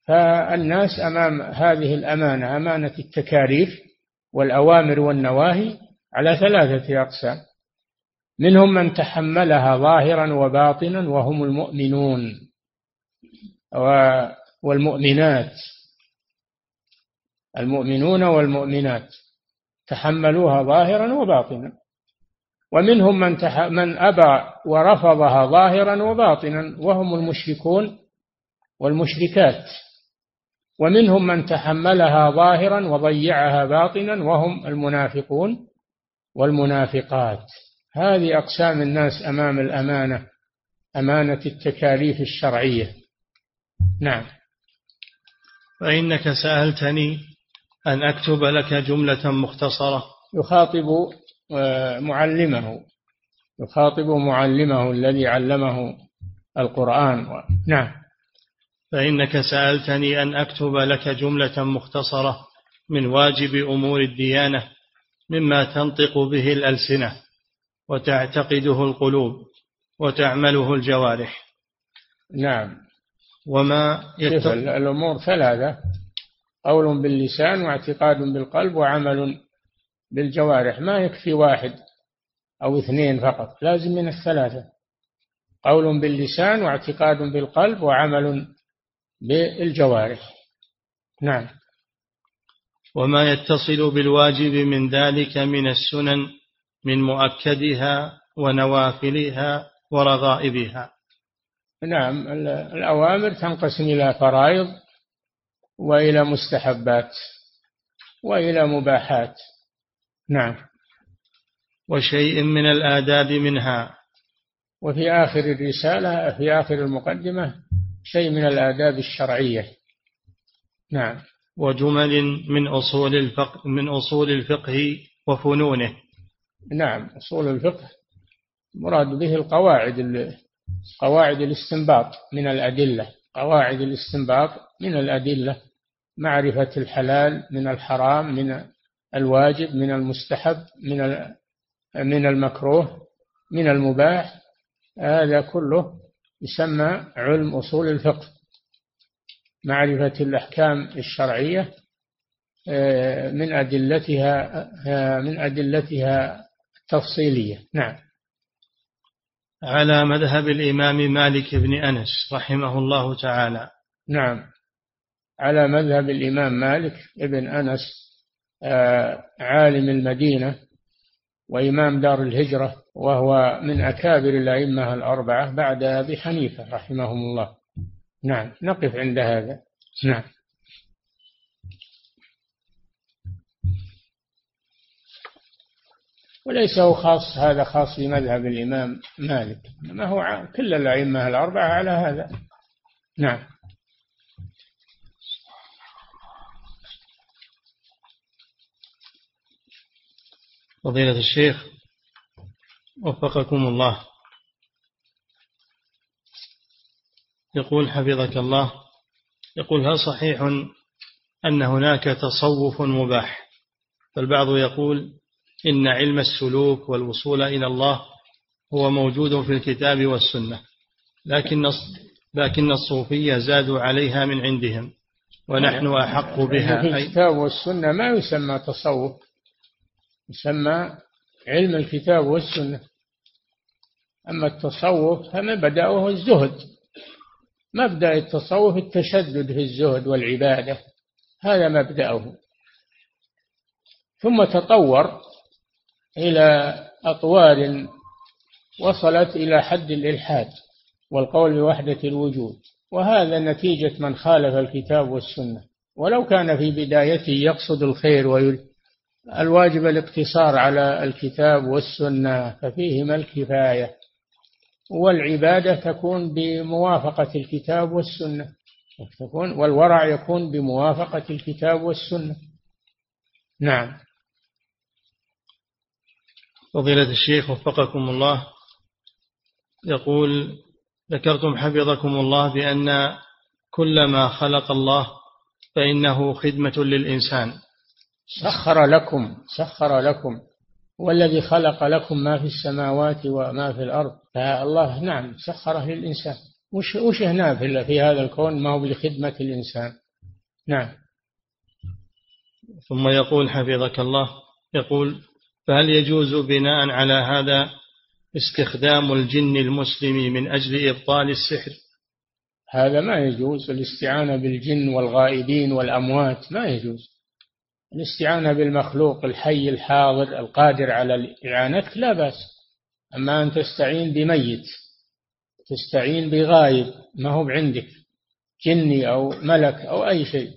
Speaker 2: فالناس أمام هذه الأمانة أمانة التكاليف والأوامر والنواهي على ثلاثة أقسام. منهم من تحملها ظاهرا وباطنا وهم المؤمنون والمؤمنات. المؤمنون والمؤمنات تحملوها ظاهرا وباطنا. ومنهم من من أبى ورفضها ظاهرا وباطنا وهم المشركون والمشركات. ومنهم من تحملها ظاهرا وضيعها باطنا وهم المنافقون والمنافقات. هذه أقسام الناس أمام الأمانة أمانة التكاليف الشرعية. نعم.
Speaker 1: فإنك سألتني أن أكتب لك جملة مختصرة.
Speaker 2: يخاطب معلمه يخاطب معلمه الذي علمه القرآن. نعم.
Speaker 1: فإنك سألتني أن أكتب لك جملة مختصرة من واجب أمور الديانة مما تنطق به الألسنة وتعتقده القلوب وتعمله الجوارح.
Speaker 2: نعم.
Speaker 1: وما
Speaker 2: يتق... الأمور ثلاثة قول باللسان واعتقاد بالقلب وعمل بالجوارح ما يكفي واحد أو اثنين فقط لازم من الثلاثة. قول باللسان واعتقاد بالقلب وعمل بالجوارح. نعم.
Speaker 1: وما يتصل بالواجب من ذلك من السنن من مؤكدها ونوافلها ورغائبها.
Speaker 2: نعم الأوامر تنقسم إلى فرائض وإلى مستحبات وإلى مباحات. نعم.
Speaker 1: وشيء من الآداب منها.
Speaker 2: وفي آخر الرسالة في آخر المقدمة شيء من الآداب الشرعية. نعم.
Speaker 1: وجمل من أصول الفقه من أصول الفقه وفنونه.
Speaker 2: نعم. أصول الفقه مراد به القواعد قواعد الاستنباط من الأدلة. قواعد الاستنباط من الأدلة. معرفة الحلال من الحرام من الواجب من المستحب من من المكروه من المباح هذا كله يسمى علم أصول الفقه. معرفة الأحكام الشرعية آه، من أدلتها آه، من أدلتها التفصيلية. نعم.
Speaker 1: على مذهب الإمام مالك بن أنس رحمه الله تعالى.
Speaker 2: نعم. على مذهب الإمام مالك بن أنس عالم المدينة وإمام دار الهجرة وهو من أكابر الأئمة الأربعة بعد أبي حنيفة رحمهم الله. نعم نقف عند هذا. نعم. وليس هو خاص هذا خاص بمذهب الإمام مالك ما هو كل الأئمة الأربعة على هذا. نعم.
Speaker 1: فضيلة الشيخ وفقكم الله. يقول حفظك الله يقول هل صحيح أن هناك تصوف مباح؟ فالبعض يقول إن علم السلوك والوصول إلى الله هو موجود في الكتاب والسنة لكن لكن الصوفية زادوا عليها من عندهم ونحن أحق بها.
Speaker 2: في الكتاب والسنة ما يسمى تصوف. يسمى علم الكتاب والسنة. أما التصوف فما بدأه الزهد. مبدأ التصوف التشدد في الزهد والعبادة. هذا مبدأه. ثم تطور إلى أطوار وصلت إلى حد الإلحاد والقول بوحدة الوجود. وهذا نتيجة من خالف الكتاب والسنة. ولو كان في بدايته يقصد الخير الواجب الاقتصار على الكتاب والسنة ففيهما الكفاية. والعبادة تكون بموافقة الكتاب والسنة. تكون والورع يكون بموافقة الكتاب والسنة. نعم.
Speaker 1: فضيلة الشيخ وفقكم الله. يقول ذكرتم حفظكم الله بأن كل ما خلق الله فإنه خدمة للإنسان.
Speaker 2: سخر لكم سخر لكم. والذي خلق لكم ما في السماوات وما في الأرض. فالله نعم سخره للإنسان. وش, وش هنا في, في هذا الكون؟ ما هو لخدمة الإنسان. نعم.
Speaker 1: ثم يقول حفظك الله يقول فهل يجوز بناء على هذا استخدام الجن المسلم من أجل إبطال السحر؟
Speaker 2: هذا ما يجوز. الاستعانة بالجن والغائبين والأموات ما يجوز. الاستعانة بالمخلوق الحي الحاضر القادر على إعانتك لا بأس. أما أن تستعين بميت تستعين بغايب ما هو عندك جني أو ملك أو أي شيء.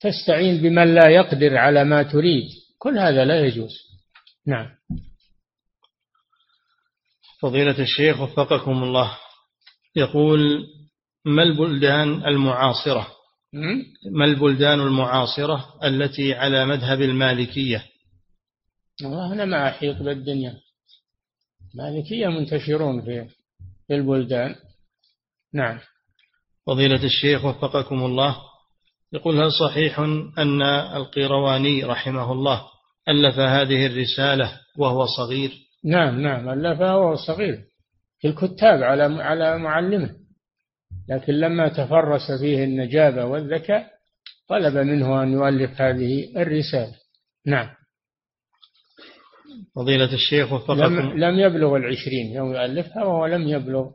Speaker 2: تستعين بمن لا يقدر على ما تريد كل هذا لا يجوز. نعم.
Speaker 1: فضيلة الشيخ وفقكم الله. يقول ما البلدان المعاصرة؟ ما البلدان المعاصرة التي على مذهب المالكية؟
Speaker 2: والله أنا ما أحيط بالدنيا مالكية منتشرون في في البلدان. نعم.
Speaker 1: فضيلة الشيخ وفقكم الله يقول هل صحيح أن القيرواني رحمه الله ألف هذه الرسالة وهو صغير؟
Speaker 2: نعم نعم ألفها وهو صغير. في الكتاب على على معلمه. لكن لما تفرس فيه النجابة والذكاء طلب منه أن يؤلف هذه الرسالة. نعم.
Speaker 1: فضيلة الشيخ وفقكم
Speaker 2: لم, لم يبلغ العشرين يوم يؤلفها وهو لم يبلغ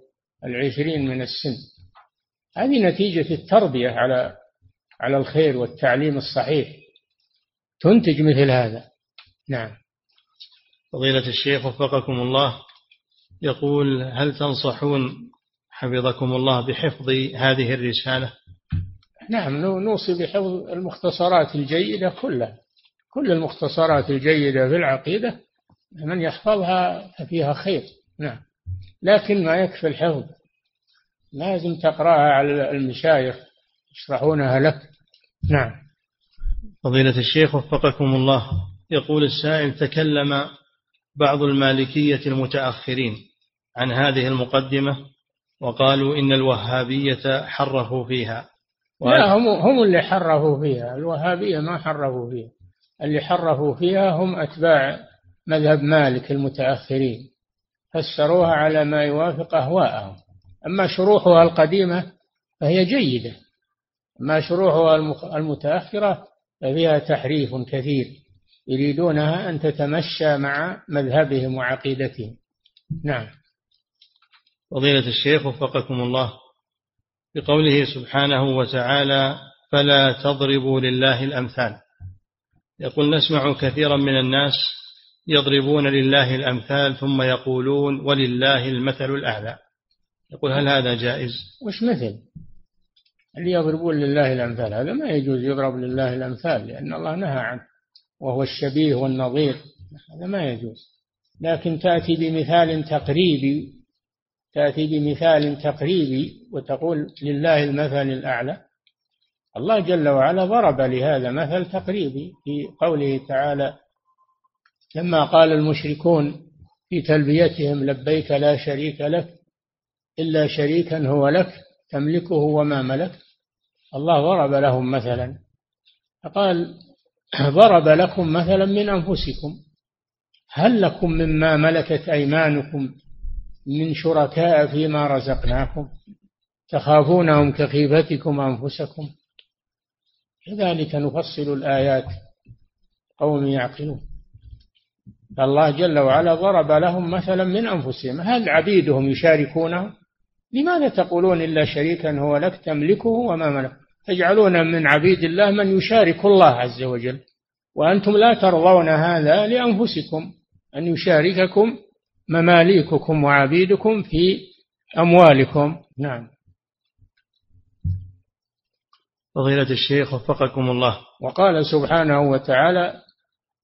Speaker 2: العشرين من السن. هذه نتيجة التربية على على الخير والتعليم الصحيح. تنتج مثل هذا. نعم.
Speaker 1: فضيلة الشيخ وفقكم الله يقول هل تنصحون حفظكم الله بحفظ هذه الرسالة.
Speaker 2: نعم نوصي بحفظ المختصرات الجيدة كلها. كل المختصرات الجيدة في العقيدة من يحفظها ففيها خير. نعم. لكن ما يكفي الحفظ لازم تقرأها على المشايخ يشرحونها لك. نعم.
Speaker 1: فضيلة الشيخ وفقكم الله يقول السائل تكلم بعض المالكية المتأخرين عن هذه المقدمة وقالوا إن الوهابية حرفوا فيها.
Speaker 2: لا هم هم اللي حرفوا فيها. الوهابية ما حرفوا فيها. اللي حرفوا فيها هم أتباع مذهب مالك المتأخرين. فسروها على ما يوافق أهواءهم. أما شروحها القديمة فهي جيدة. أما شروحها المتأخرة ففيها تحريف كثير. يريدونها أن تتمشى مع مذهبهم وعقيدتهم. نعم.
Speaker 1: فضيلة الشيخ وفقكم الله. بقوله سبحانه وتعالى فلا تضربوا لله الأمثال. يقول نسمع كثيرا من الناس يضربون لله الأمثال ثم يقولون ولله المثل الأعلى. يقول هل هذا جائز؟
Speaker 2: وش مثل؟ اللي يضربون لله الأمثال؟ هذا ما يجوز يضرب لله الأمثال لأن الله نهى عنه وهو الشبيه والنظير. هذا ما يجوز. لكن تأتي بمثال تقريبي تأتي بمثال تقريبي وتقول لله المثل الأعلى. الله جل وعلا ضرب لهذا مثل تقريبي في قوله تعالى لما قال المشركون في تلبيتهم لبيك لا شريك لك إلا شريكا هو لك تملكه وما ملك الله ضرب لهم مثلا. فقال ضرب لكم مثلا من أنفسكم هل لكم مما ملكت أيمانكم من شركاء فيما رزقناكم تخافونهم كخيفتكم أنفسكم. كذلك نفصل الآيات قوم يعقلون. فالله جل وعلا ضرب لهم مثلا من أنفسهم. هل عبيدهم يشاركونه؟ لماذا تقولون إلا شريكا هو لك تملكه وما ملك؟ تجعلون من عبيد الله من يشارك الله عز وجل. وأنتم لا ترضون هذا لأنفسكم أن يشارككم مماليككم وعبيدكم في أموالكم. نعم.
Speaker 1: فضيلة الشيخ وفقكم الله.
Speaker 2: وقال سبحانه وتعالى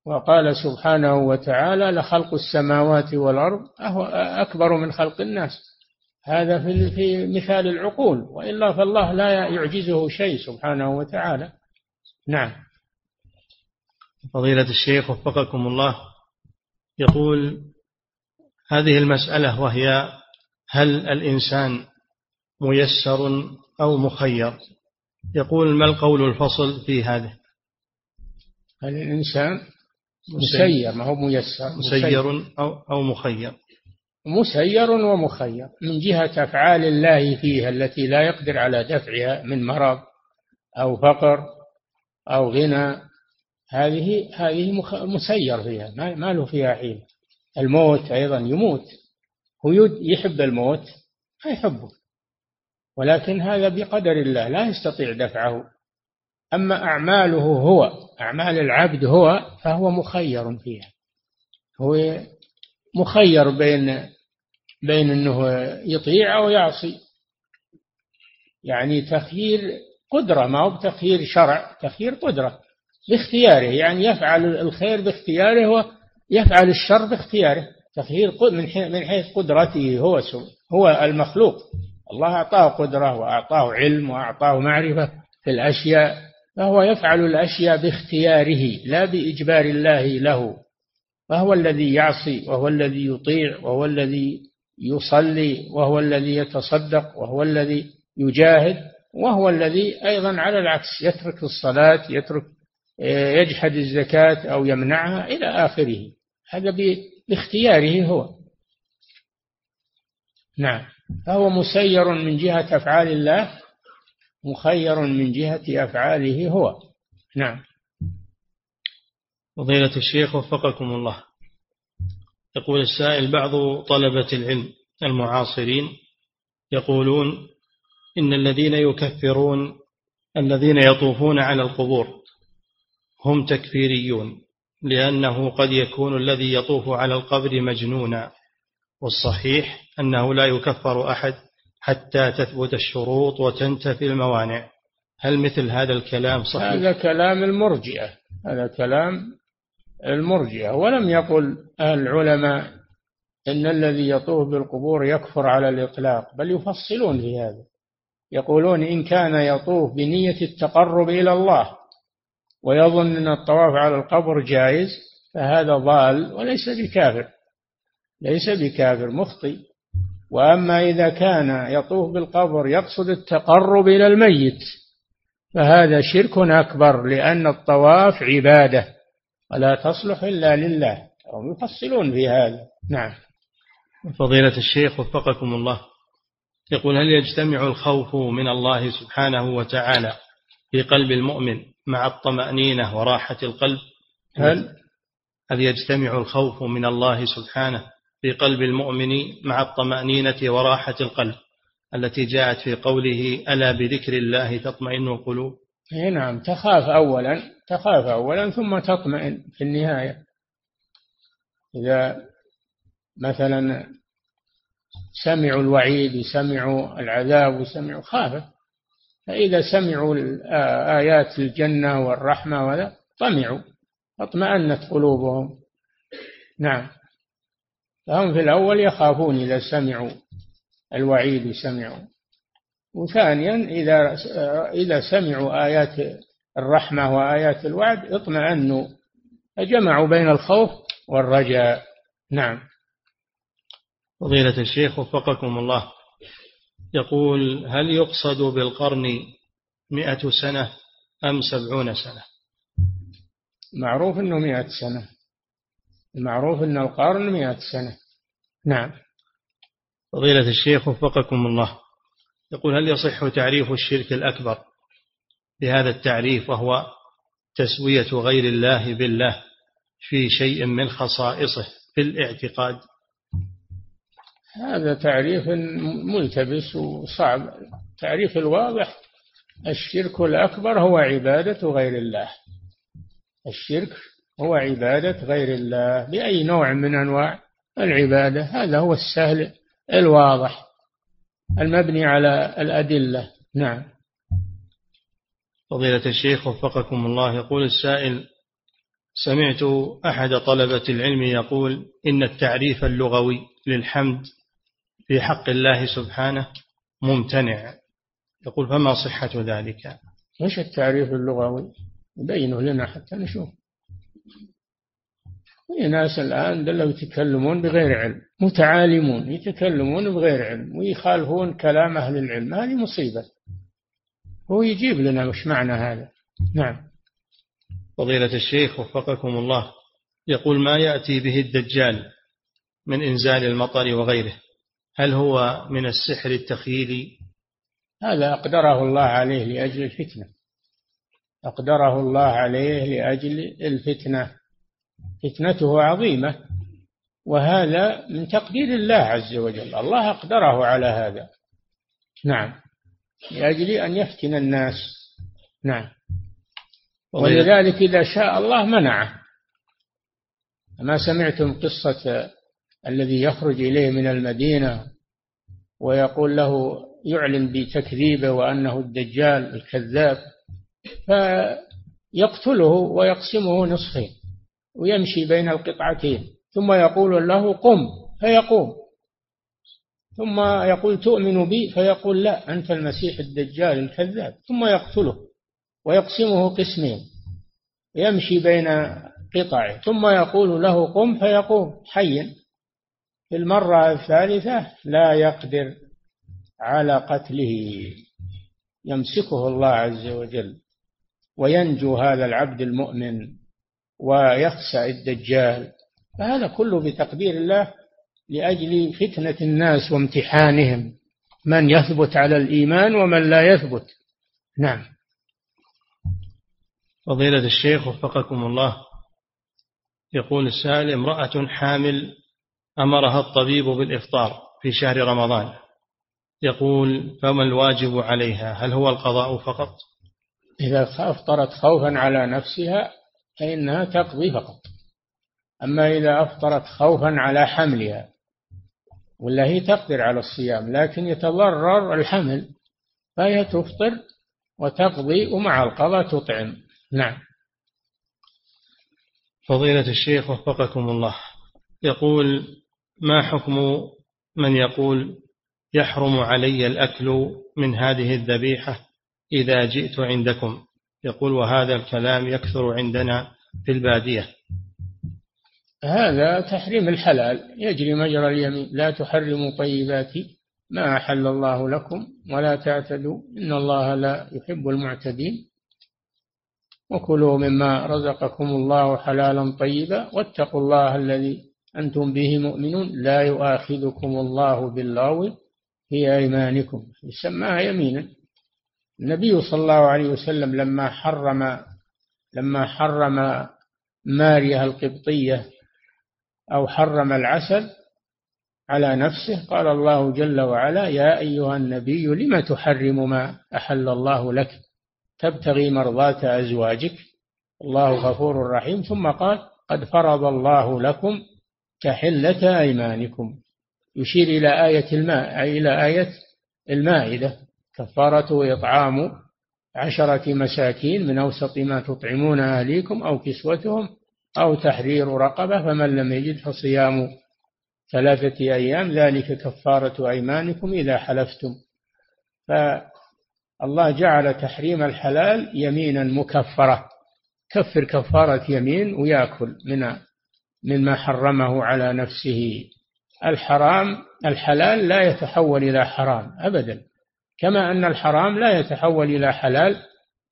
Speaker 2: وقال سبحانه وتعالى لخلق السماوات والأرض أكبر من خلق الناس. هذا في في مثال العقول وإلا فالله لا يعجزه شيء سبحانه وتعالى. نعم.
Speaker 1: فضيلة الشيخ وفقكم الله. يقول هذه المسألة وهي هل الإنسان ميسر أو مخير؟ يقول ما القول الفصل في هذا
Speaker 2: هل الإنسان مسير. ما هو ميسر؟
Speaker 1: مسير أو, أو مخير.
Speaker 2: مسير ومخير. من جهة أفعال الله فيها التي لا يقدر على دفعها من مرض أو فقر أو غنى هذه هذه مسير فيها ما له فيها حيل. الموت أيضا يموت. هو يحب الموت ما يحبه. ولكن هذا بقدر الله لا يستطيع دفعه. أما أعماله هو أعمال العبد هو فهو مخير فيها. هو مخير بين بين أنه يطيع أو يعصي. يعني تخيير قدرة ما هو بتخيير شرع تخيير قدرة. باختياره يعني يفعل الخير باختياره ويفعل الشر باختياره تخيير من حيث قدرته هو هو المخلوق. الله أعطاه قدرة وأعطاه علم وأعطاه معرفة في الأشياء فهو يفعل الأشياء باختياره لا بإجبار الله له. فهو الذي يعصي وهو الذي يطيع وهو الذي يصلي وهو الذي يتصدق وهو الذي يجاهد وهو الذي أيضا على العكس يترك الصلاة يترك يجحد الزكاة أو يمنعها إلى آخره. هذا باختياره هو. نعم. فهو مسير من جهة أفعال الله مخير من جهة أفعاله هو. نعم.
Speaker 1: فضيلة الشيخ وفقكم الله. يقول السائل بعض طلبة العلم المعاصرين يقولون إن الذين يكفرون الذين يطوفون على القبور هم تكفيريون. لأنه قد يكون الذي يطوف على القبر مجنونا. والصحيح أنه لا يكفر أحد حتى تثبت الشروط وتنتفي الموانع. هل مثل هذا الكلام صحيح؟
Speaker 2: هذا كلام المرجئة. هذا كلام المرجئة. ولم يقل العلماء إن الذي يطوف بالقبور يكفر على الإطلاق بل يفصلون في هذا. يقولون إن كان يطوف بنية التقرب إلى الله ويظن أن الطواف على القبر جائز فهذا ضال وليس بكافر. ليس بكافر مخطئ. وأما إذا كان يطوف بالقبر يقصد التقرب إلى الميت فهذا شرك أكبر لأن الطواف عبادة ولا تصلح إلا لله. هم يفصلون في هذا. نعم.
Speaker 1: فضيلة الشيخ وفقكم الله. يقول هل يجتمع الخوف من الله سبحانه وتعالى في قلب المؤمن مع الطمأنينة وراحة القلب.
Speaker 2: هل؟
Speaker 1: هل يجتمع الخوف من الله سبحانه في قلب المؤمن مع الطمأنينة وراحة القلب التي جاءت في قوله ألا بذكر الله تطمئن القلوب؟
Speaker 2: إي نعم تخاف أولا تخاف أولا ثم تطمئن في النهاية. إذا مثلا سمعوا الوعيد وسمعوا العذاب وسمعوا خافت. فإذا سمعوا آيات الجنة والرحمة ولا طمعوا اطمأنت قلوبهم. نعم. فهم في الأول يخافون إذا سمعوا الوعيد سمعوا. وثانيا إذا إذا سمعوا آيات الرحمة وآيات الوعد اطمأنوا. فجمعوا بين الخوف والرجاء. نعم.
Speaker 1: فضيلة الشيخ وفقكم الله. يقول هل يقصد بالقرن مئة سنة أم سبعون سنة؟
Speaker 2: معروف أنه مئة سنة. المعروف أن القرن مئة سنة. نعم.
Speaker 1: فضيلة الشيخ وفقكم الله. يقول هل يصح تعريف الشرك الأكبر بهذا التعريف وهو تسوية غير الله بالله في شيء من خصائصه في الاعتقاد؟
Speaker 2: هذا تعريف ملتبس وصعب. تعريف الواضح الشرك الأكبر هو عبادة غير الله. الشرك هو عبادة غير الله بأي نوع من أنواع العبادة. هذا هو السهل الواضح. المبني على الأدلة. نعم.
Speaker 1: فضيلة الشيخ وفقكم الله يقول السائل سمعت أحد طلبة العلم يقول إن التعريف اللغوي للحمد في حق الله سبحانه ممتنع. يقول فما صحة ذلك؟
Speaker 2: إيش التعريف اللغوي يبينه لنا حتى نشوف. في ناس الآن دلوا يتكلمون بغير علم متعالمون يتكلمون بغير علم ويخالفون كلام أهل العلم هذه مصيبة. هو يجيب لنا وش معنى هذا؟ نعم.
Speaker 1: فضيلة الشيخ وفقكم الله يقول ما يأتي به الدجال من إنزال المطر وغيره؟ هل هو من السحر التخييلي
Speaker 2: هذا أقدره الله عليه لأجل الفتنة. أقدره الله عليه لأجل الفتنة. فتنته عظيمة وهذا من تقدير الله عز وجل. الله أقدره على هذا. نعم. لأجل أن يفتن الناس. نعم. ولذلك إذا شاء الله منعه. ما سمعتم قصة الذي يخرج إليه من المدينة ويقول له يعلن بتكذيبه وأنه الدجال الكذاب فيقتله ويقسمه نصفين ويمشي بين القطعتين ثم يقول له قم فيقوم ثم يقول تؤمن بي فيقول لا أنت المسيح الدجال الكذاب ثم يقتله ويقسمه قسمين يمشي بين قطع ثم يقول له قم فيقوم حيا. في المرة الثالثة لا يقدر على قتله. يمسكه الله عز وجل وينجو هذا العبد المؤمن ويخسأ الدجال. فهذا كله بتقدير الله لأجل فتنة الناس وامتحانهم. من يثبت على الإيمان ومن لا يثبت. نعم.
Speaker 1: فضيلة الشيخ وفقكم الله. يقول السائل امرأة حامل أمرها الطبيب بالإفطار في شهر رمضان. يقول فما الواجب عليها؟ هل هو القضاء فقط؟
Speaker 2: إذا أفطرت خوفا على نفسها فإنها تقضي فقط. أما إذا أفطرت خوفا على حملها ولا هي تقدر على الصيام لكن يتضرر الحمل فهي تفطر وتقضي ومع القضاء تطعم. نعم.
Speaker 1: فضيلة الشيخ وفقكم الله. يقول ما حكم من يقول يحرم علي الأكل من هذه الذبيحة إذا جئت عندكم؟ يقول وهذا الكلام يكثر عندنا في البادية.
Speaker 2: هذا تحريم الحلال. يجري مجرى اليمين. لا تحرموا طيبات ما أحل الله لكم ولا تعتدوا. إن الله لا يحب المعتدين. وكلوا مما رزقكم الله حلالا طيبا. واتقوا الله الذي أنتم به مؤمنون لا يؤاخذكم الله باللغو في أيمانكم. يسماها يمينا. النبي صلى الله عليه وسلم لما حرم لما حرم ماريا القبطية أو حرم العسل على نفسه قال الله جل وعلا يا أيها النبي لم تحرم ما أحل الله لك؟ تبتغي مرضاة أزواجك. الله غفور رحيم. ثم قال قد فرض الله لكم تحلة أيمانكم. يشير إلى آية الماء أي إلى آية المائدة. كفارة إطعام عشرة مساكين من أوسط ما تطعمون أهليكم أو كسوتهم أو تحرير رقبة فمن لم يجد فصيام ثلاثة أيام ذلك كفارة أيمانكم إذا حلفتم. فالله جعل تحريم الحلال يمينا مكفرة. كفر كفارة يمين ويأكل من مما حرمه على نفسه. الحرام الحلال لا يتحول إلى حرام أبدا كما أن الحرام لا يتحول إلى حلال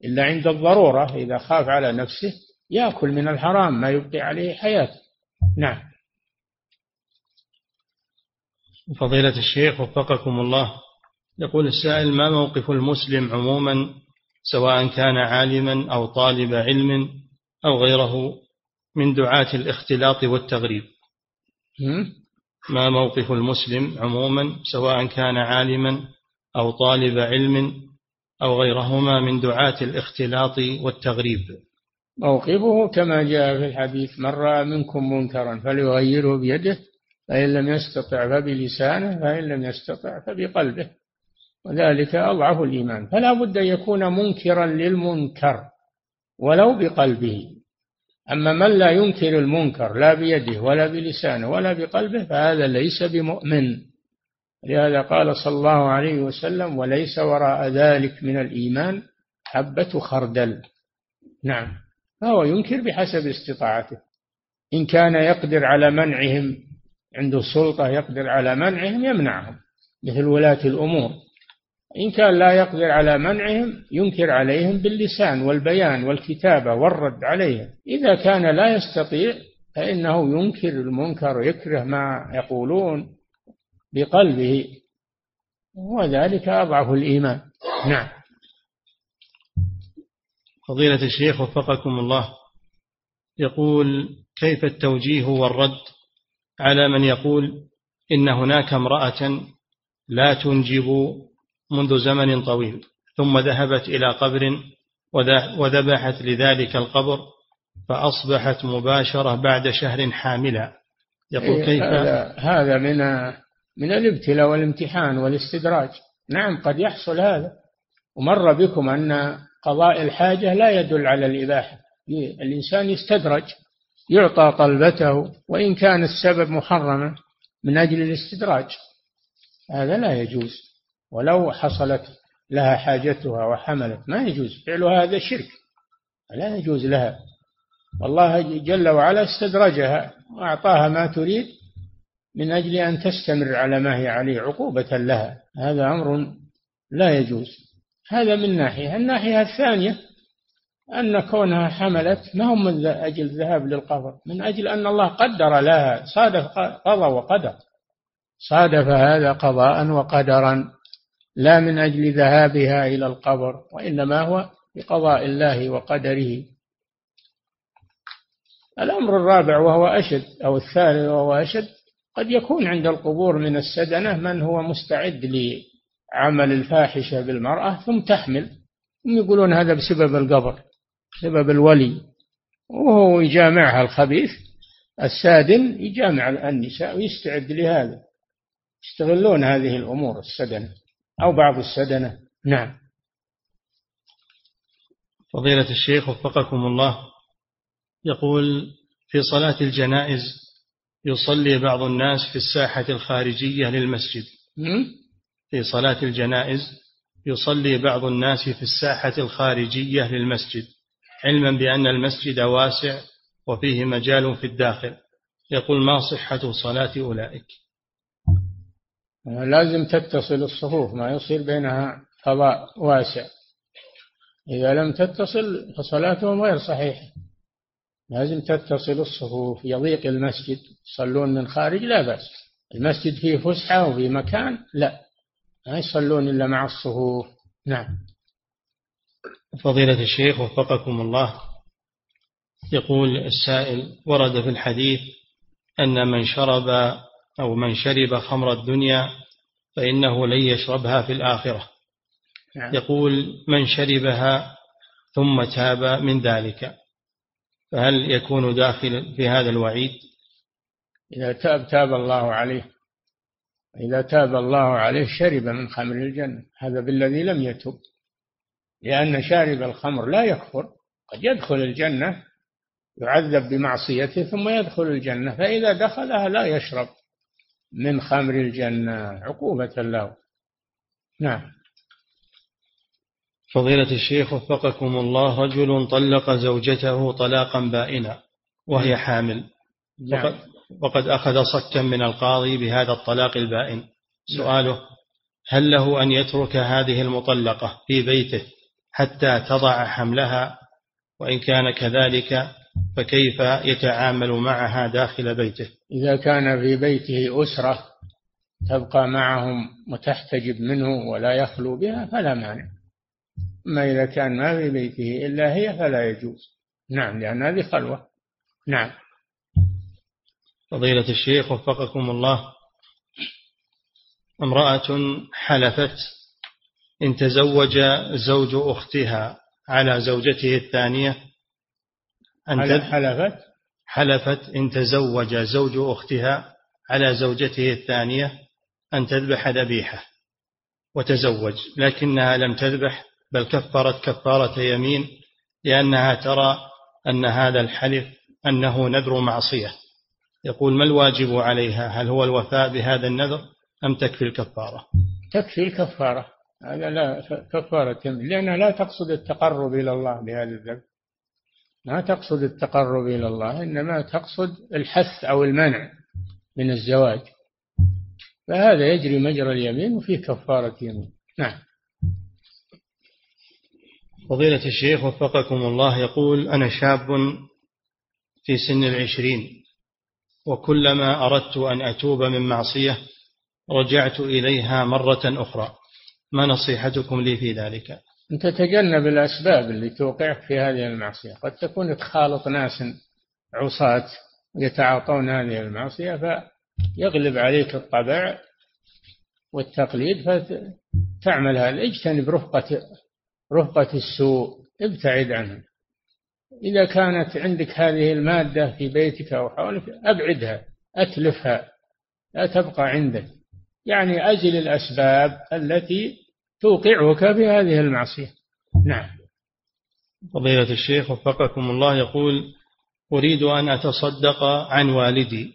Speaker 2: إلا عند الضرورة إذا خاف على نفسه يأكل من الحرام ما يبقي عليه حياته. نعم.
Speaker 1: فضيلة الشيخ وفقكم الله. يقول السائل ما موقف المسلم عموما سواء كان عالما أو طالب علم أو غيره؟ من دعاة الاختلاط والتغريب. ما موقف المسلم عموما سواء كان عالما أو طالب علم أو غيرهما من دعاة الاختلاط والتغريب.
Speaker 2: موقفه كما جاء في الحديث من رأى منكم منكرا فليغيره بيده فإن لم يستطع فبلسانه فإن لم يستطع فبقلبه. وذلك أضعف الإيمان. فلا بد أن يكون منكرا للمنكر ولو بقلبه. أما من لا ينكر المنكر لا بيده ولا بلسانه ولا بقلبه فهذا ليس بمؤمن. لهذا قال صلى الله عليه وسلم وليس وراء ذلك من الإيمان حبة خردل نعم. فهو ينكر بحسب استطاعته. إن كان يقدر على منعهم عنده سلطة يقدر على منعهم يمنعهم مثل ولاة الأمور. إن كان لا يقدر على منعهم ينكر عليهم باللسان والبيان والكتابة والرد عليهم. إذا كان لا يستطيع فإنه ينكر المنكر يكره ما يقولون بقلبه. وذلك أضعف الإيمان. نعم.
Speaker 1: فضيلة الشيخ وفقكم الله. يقول كيف التوجيه والرد على من يقول إن هناك امرأة لا تنجب منذ زمن طويل ثم ذهبت إلى قبر وذبحت لذلك القبر فأصبحت مباشرة بعد شهر حاملا.
Speaker 2: يقول إيه، كيف؟ هذا, هذا من من الابتلاء والامتحان والاستدراج. نعم قد يحصل هذا. ومر بكم أن قضاء الحاجة لا يدل على الإباحة. الإنسان يستدرج يعطى طلبته وإن كان السبب محرما من أجل الاستدراج. هذا لا يجوز. ولو حصلت لها حاجتها وحملت ما يجوز. فعل هذا شرك. لا يجوز لها. والله جل وعلا استدرجها وأعطاها ما تريد من أجل أن تستمر على ما هي عليه عقوبة لها. هذا أمر لا يجوز. هذا من ناحية. الناحية الثانية أن كونها حملت ما هم من أجل الذهاب للقبر؟ من أجل أن الله قدر لها. صادف قضى وقدر. صادف هذا قضاء وقدرا. لا من أجل ذهابها إلى القبر وإنما هو بقضاء الله وقدره. الأمر الرابع وهو أشد أو الثالث وهو أشد قد يكون عند القبور من السدنة من هو مستعد لعمل الفاحشة بالمرأة ثم تحمل. هم يقولون هذا بسبب القبر بسبب الولي. وهو يجامعها الخبيث السادن يجامع النساء ويستعد لهذا. يستغلون هذه الأمور السدنة أو بعض السدنة. نعم.
Speaker 1: فضيلة الشيخ وفقكم الله يقول في صلاة الجنائز يصلي بعض الناس في الساحة الخارجية للمسجد. في صلاة الجنائز يصلي بعض الناس في الساحة الخارجية للمسجد علما بأن المسجد واسع وفيه مجال في الداخل. يقول ما صحة صلاة أولئك؟
Speaker 2: لازم تتصل الصفوف ما يصير بينها فضاء واسع. إذا لم تتصل فصلاتهم غير صحيحة. لازم تتصل الصفوف يضيق المسجد يصلون من خارج لا بأس. المسجد فيه فسحة وفي مكان لا. ما يصلون إلا مع الصفوف. نعم.
Speaker 1: فضيلة الشيخ وفقكم الله. يقول السائل ورد في الحديث أن من شرب أو من شرب خمر الدنيا فإنه لن يشربها في الآخرة. نعم. يقول من شربها ثم تاب من ذلك. فهل يكون داخل في هذا الوعيد؟
Speaker 2: إذا تاب تاب الله عليه. إذا تاب الله عليه شرب من خمر الجنة. هذا بالذي لم يتب. لأن شارب الخمر لا يكفر. قد يدخل الجنة يعذب بمعصيته ثم يدخل الجنة. فإذا دخلها لا يشرب. من خمر الجنة عقوبة له. نعم.
Speaker 1: فضيلة الشيخ وفقكم الله رجل طلق زوجته طلاقا بائنا وهي حامل. نعم. وقد, وقد أخذ صكا من القاضي بهذا الطلاق البائن. سؤاله هل له أن يترك هذه المطلقة في بيته حتى تضع حملها؟ وإن كان كذلك فكيف يتعامل معها داخل بيته؟
Speaker 2: إذا كان في بيته أسرة تبقى معهم وتحتجب منه ولا يخلو بها فلا مانع. أما إذا كان ما في بيته إلا هي فلا يجوز. نعم لأن هذه خلوة. نعم.
Speaker 1: فضيلة الشيخ وفقكم الله. امرأة حلفت إن تزوج زوج أختها على زوجته الثانية.
Speaker 2: أن حلفت؟
Speaker 1: حلفت إن تزوج زوج أختها على زوجته الثانية أن تذبح ذبيحة وتزوج لكنها لم تذبح بل كفرت كفارة يمين لأنها ترى أن هذا الحلف أنه نذر معصية. يقول ما الواجب عليها؟ هل هو الوفاء بهذا النذر أم تكفي الكفارة؟
Speaker 2: تكفي الكفارة هذا لا كفارة لأنها لا تقصد التقرب إلى الله بهذا الذنب. ما تقصد التقرب إلى الله إنما تقصد الحث أو المنع من الزواج. فهذا يجري مجرى اليمين وفيه كفارة يمين. نعم.
Speaker 1: فضيلة الشيخ وفقكم الله يقول أنا شاب في سن العشرين وكلما أردت أن أتوب من معصية رجعت إليها مرة أخرى. ما نصيحتكم لي في ذلك؟
Speaker 2: أن تتجنب الأسباب اللي توقعك في هذه المعصية. قد تكون تخالط ناس عصاة يتعاطون هذه المعصية فيغلب عليك الطبع والتقليد فتعمل هذا اجتنب رفقة رفقة السوء ابتعد عنها. إذا كانت عندك هذه المادة في بيتك أو حولك أبعدها أتلفها لا تبقى عندك. يعني أزل الأسباب التي توقعك في هذه المعصية. نعم.
Speaker 1: فضيلة الشيخ وفقكم الله يقول أريد أن أتصدق عن والدي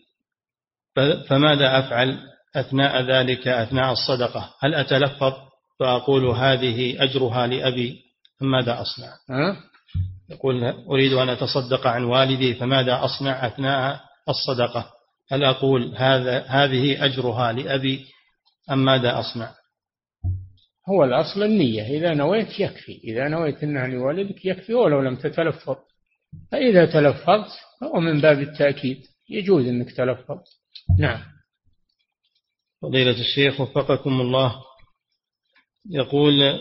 Speaker 1: فماذا أفعل أثناء ذلك أثناء الصدقة؟ هل أتلفظ فأقول هذه أجرها لأبي أم ماذا أصنع؟
Speaker 2: أه؟
Speaker 1: يقول أريد أن أتصدق عن والدي فماذا أصنع أثناء الصدقة؟ هل أقول هذا هذه أجرها لأبي أم ماذا أصنع؟
Speaker 2: هو الأصل النية. إذا نويت يكفي. إذا نويت أنها لوالدك يكفي ولو لم تتلفظ. فإذا تلفظت فهو من باب التأكيد. يجوز أنك تلفظ. نعم.
Speaker 1: فضيلة الشيخ وفقكم الله. يقول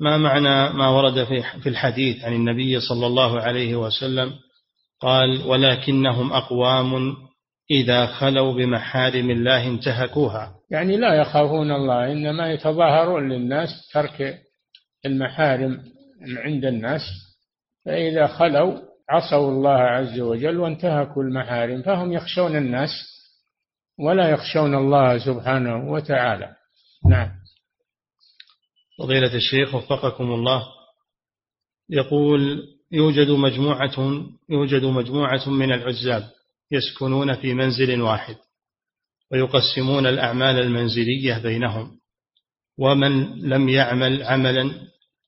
Speaker 1: ما معنى ما ورد في الحديث عن النبي صلى الله عليه وسلم؟ قال ولكنهم أقوام إذا خلوا بمحارم الله انتهكوها.
Speaker 2: يعني لا يخافون الله إنما يتظاهرون للناس ترك المحارم عند الناس. فإذا خلوا عصوا الله عز وجل وانتهكوا المحارم فهم يخشون الناس ولا يخشون الله سبحانه وتعالى. نعم.
Speaker 1: فضيلة الشيخ وفقكم الله يقول يوجد مجموعة يوجد مجموعة من العزاب يسكنون في منزل واحد ويقسمون الأعمال المنزلية بينهم. ومن لم يعمل عملا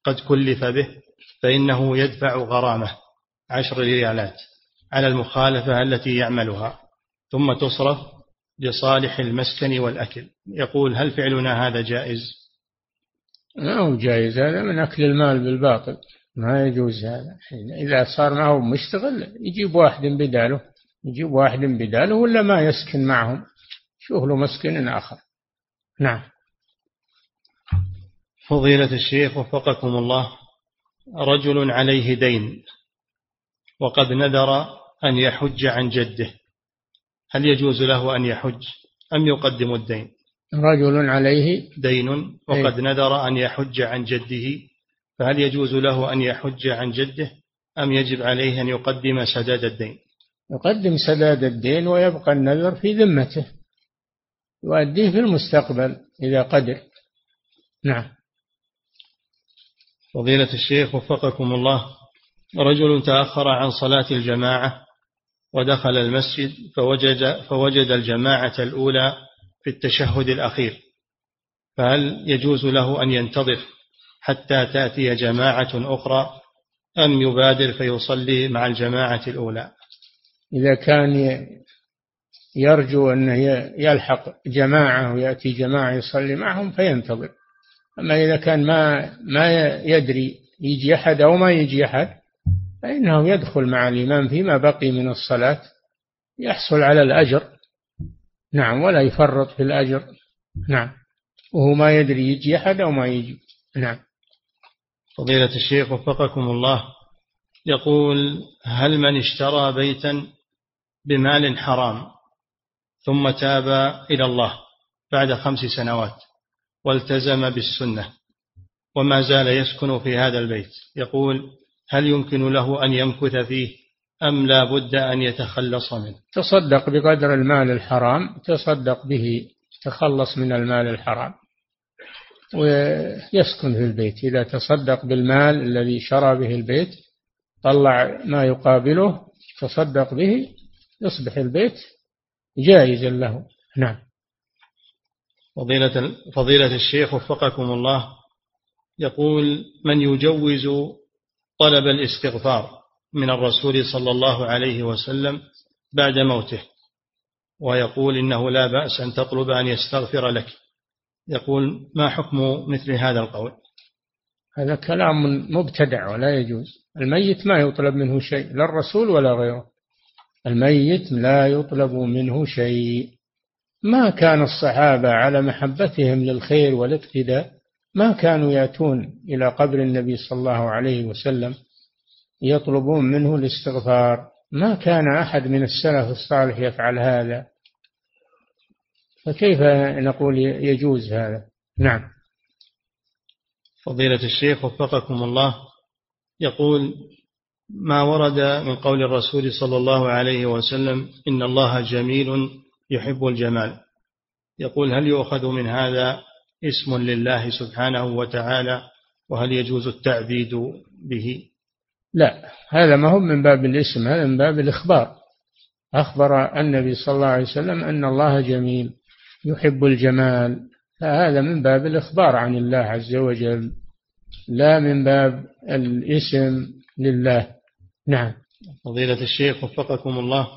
Speaker 1: قد كلف به فإنه يدفع غرامة عشر ريالات على المخالفة التي يعملها ثم تصرف لصالح المسكن والأكل. يقول هل فعلنا هذا جائز؟
Speaker 2: ما هو جائز. هذا من أكل المال بالباطل. ما يجوز هذا. إذا صار ما هو مشتغل يجيب واحد بداله. يجيب واحد بداله ولا ما يسكن معهم؟ شوف له مسكن آخر. نعم.
Speaker 1: فضيلة الشيخ وفقكم الله رجل عليه دين وقد نذر أن يحج عن جده. هل يجوز له أن يحج أم يقدم الدين؟
Speaker 2: رجل عليه
Speaker 1: دين وقد نذر أن يحج عن جده. فهل يجوز له أن يحج عن جده أم يجب عليه أن يقدم سداد الدين؟
Speaker 2: يقدم سداد الدين ويبقى النذر في ذمته. يؤديه في المستقبل إذا قدر. نعم.
Speaker 1: فضيلة الشيخ وفقكم الله رجل تأخر عن صلاة الجماعة ودخل المسجد فوجد, فوجد الجماعة الأولى في التشهد الأخير فهل يجوز له أن ينتظر حتى تأتي جماعة أخرى أم يبادر فيصلي مع الجماعة الأولى؟
Speaker 2: إذا كان يرجو أنه يلحق جماعة ويأتي جماعة يصلي معهم فينتظر. أما إذا كان ما ما يدري يجي أحد أو ما يجي أحد فإنه يدخل مع الإمام فيما بقي من الصلاة يحصل على الأجر. نعم ولا يفرط في الأجر. نعم وهو ما يدري يجي أحد أو ما يجي. نعم.
Speaker 1: فضيلة الشيخ وفقكم الله يقول هل من اشترى بيتا بمال حرام. ثم تاب إلى الله بعد خمس سنوات والتزم بالسنة وما زال يسكن في هذا البيت. يقول هل يمكن له أن يمكث فيه أم لا بد أن يتخلص منه؟
Speaker 2: تصدق بقدر المال الحرام تصدق به تخلص من المال الحرام. ويسكن في البيت. إذا تصدق بالمال الذي شرى به البيت طلع ما يقابله تصدق به يصبح البيت جائزا له. نعم.
Speaker 1: فضيلة, فضيلة الشيخ وفقكم الله يقول من يجوز طلب الاستغفار من الرسول صلى الله عليه وسلم بعد موته؟ ويقول إنه لا بأس أن تطلب أن يستغفر لك. يقول ما حكم مثل هذا القول؟
Speaker 2: هذا كلام مبتدع ولا يجوز. الميت ما يطلب منه شيء لا الرسول ولا غيره. الميت لا يطلب منه شيء. ما كان الصحابة على محبتهم للخير والاقتداء ما كانوا يأتون إلى قبر النبي صلى الله عليه وسلم يطلبون منه الاستغفار. ما كان أحد من السلف الصالح يفعل هذا. فكيف نقول يجوز هذا؟ نعم.
Speaker 1: فضيلة الشيخ وفقكم الله يقول ما ورد من قول الرسول صلى الله عليه وسلم إن الله جميل يحب الجمال. يقول هل يؤخذ من هذا اسم لله سبحانه وتعالى وهل يجوز التعبيد به؟
Speaker 2: لا هذا ما هو من باب الاسم هذا من باب الإخبار. أخبر النبي صلى الله عليه وسلم أن الله جميل يحب الجمال. فهذا من باب الإخبار عن الله عز وجل لا من باب الاسم لله. نعم.
Speaker 1: فضيلة الشيخ وفقكم الله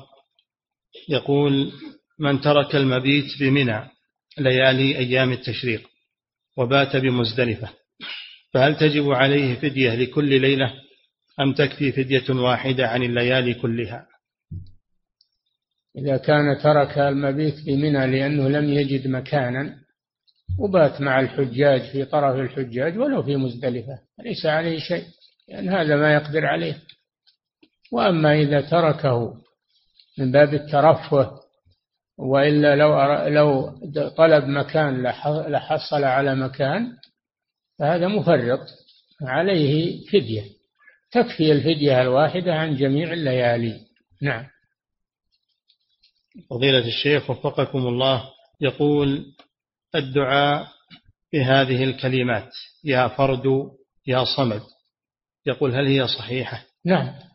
Speaker 1: يقول من ترك المبيت بمنى ليالي أيام التشريق وبات بمزدلفة فهل تجب عليه فدية لكل ليلة أم تكفي فدية واحدة عن الليالي كلها؟
Speaker 2: إذا كان ترك المبيت بمنى لأنه لم يجد مكانا وبات مع الحجاج في طرف الحجاج ولو في مزدلفة ليس عليه شيء لأن هذا ما يقدر عليه. وأما إذا تركه من باب الترفه وإلا لو لو طلب مكان لحصل على مكان فهذا مفرط عليه فدية. تكفي الفدية الواحدة عن جميع الليالي. نعم.
Speaker 1: فضيلة الشيخ وفقكم الله يقول الدعاء بهذه الكلمات يا فرد يا صمد. يقول هل هي صحيحة؟
Speaker 2: نعم.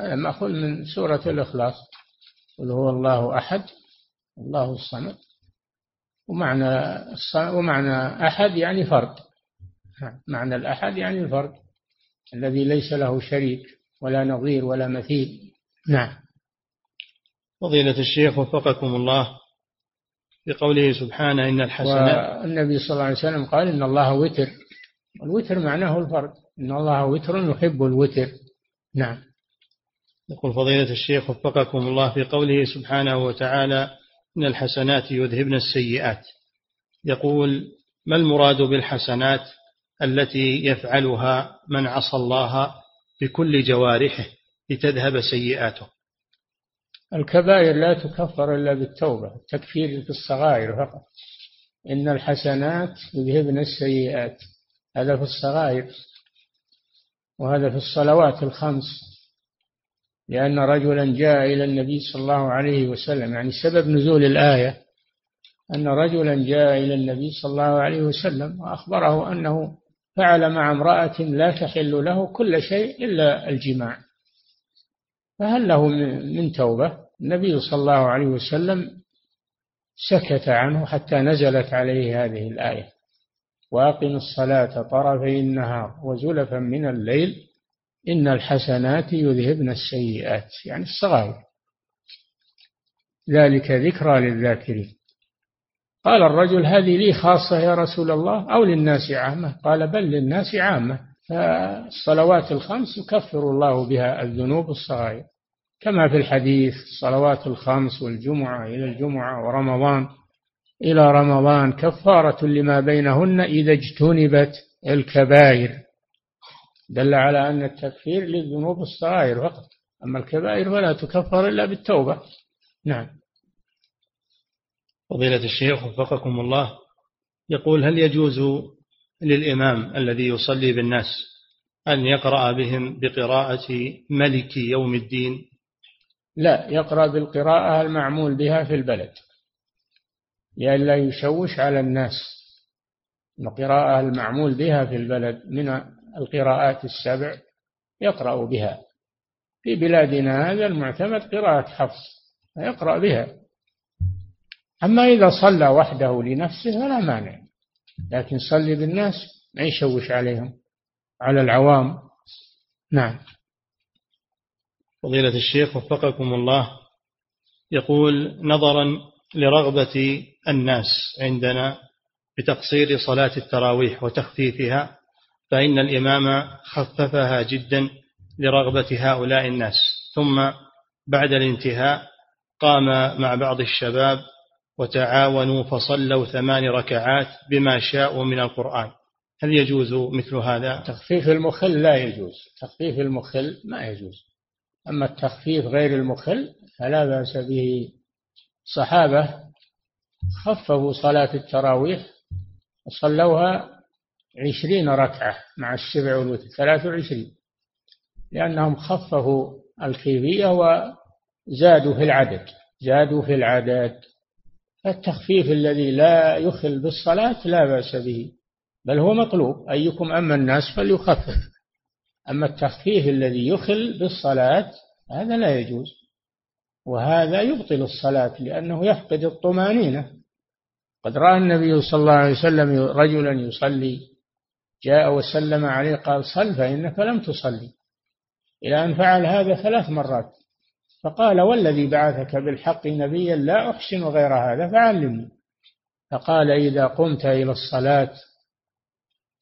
Speaker 2: هذا مأخوذ من سورة الإخلاص. قل هو الله أحد الله الصمد. ومعنى ومعنى أحد يعني فرد. معنى الأحد يعني الفرد الذي ليس له شريك ولا نظير ولا مثيل. نعم.
Speaker 1: فضيلة الشيخ وفقكم الله بقوله سبحانه إن الحسنات
Speaker 2: والنبي صلى الله عليه وسلم قال إن الله وتر. الوتر معناه الفرد. إن الله وتر يحب الوتر. نعم.
Speaker 1: يقول فضيلة الشيخ وفقكم الله في قوله سبحانه وتعالى إن الحسنات يذهبن السيئات. يقول ما المراد بالحسنات التي يفعلها من عصى الله بكل جوارحه لتذهب سيئاته؟
Speaker 2: الكبائر لا تكفر إلا بالتوبة التكفير في الصغائر فقط. إن الحسنات يذهبن السيئات هذا في الصغائر وهذا في الصلوات الخمس. لأن رجلا جاء إلى النبي صلى الله عليه وسلم. يعني سبب نزول الآية أن رجلا جاء إلى النبي صلى الله عليه وسلم وأخبره أنه فعل مع امرأة لا تحل له كل شيء إلا الجماع. فهل له من توبة؟ النبي صلى الله عليه وسلم سكت عنه حتى نزلت عليه هذه الآية. وأقم الصلاة طرفي النهار وزلفا من الليل إن الحسنات يذهبن السيئات يعني الصغائر. ذلك ذكرى للذاكرين. قال الرجل هذه لي خاصة يا رسول الله أو للناس عامة؟ قال بل للناس عامة. فالصلوات الخمس يكفر الله بها الذنوب الصغائر. كما في الحديث الصلوات الخمس والجمعة إلى الجمعة ورمضان. إلى رمضان كفارة لما بينهن إذا اجتنبت الكبائر. دل على أن التكفير للذنوب الصغائر فقط. أما الكبائر فلا تكفر إلا بالتوبة. نعم.
Speaker 1: فضيلة الشيخ وفقكم الله يقول هل يجوز للإمام الذي يصلي بالناس أن يقرأ بهم بقراءة ملك يوم الدين؟
Speaker 2: لا يقرأ بالقراءة المعمول بها في البلد. لئلا يشوش على الناس. القراءة المعمول بها في البلد من القراءات السبع يقرأ بها. في بلادنا هذا المعتمد قراءة حفص يقرأ بها. أما إذا صلى وحده لنفسه فلا مانع لكن صلي بالناس ما يشوش عليهم على العوام. نعم.
Speaker 1: فضيلة الشيخ وفقكم الله يقول نظرا لرغبة الناس عندنا بتقصير صلاة التراويح وتخفيفها فإن الإمام خففها جدا لرغبة هؤلاء الناس. ثم بعد الانتهاء قام مع بعض الشباب وتعاونوا فصلوا ثمان ركعات بما شاءوا من القرآن. هل يجوز مثل هذا؟
Speaker 2: تخفيف المخل لا يجوز. تخفيف المخل ما يجوز. أما التخفيف غير المخل فلا بأس به. صحابة خففوا صلاة التراويح وصلوها عشرين ركعة مع السبع والوتر ثلاث وعشرين لأنهم خففوا الكيفية وزادوا في العدد زادوا في العدد. فالتخفيف الذي لا يخل بالصلاة لا بأس به بل هو مطلوب أيكم أما الناس فليخفف. أما التخفيف الذي يخل بالصلاة هذا لا يجوز وهذا يبطل الصلاة لأنه يفقد الطمأنينة. قد رأى النبي صلى الله عليه وسلم رجلا يصلي جاء وسلم عليه قال صل فإنك لم تصلي. إلى أن فعل هذا ثلاث مرات. فقال والذي بعثك بالحق نبيا لا أحسن غير هذا فعلمني. فقال إذا قمت إلى الصلاة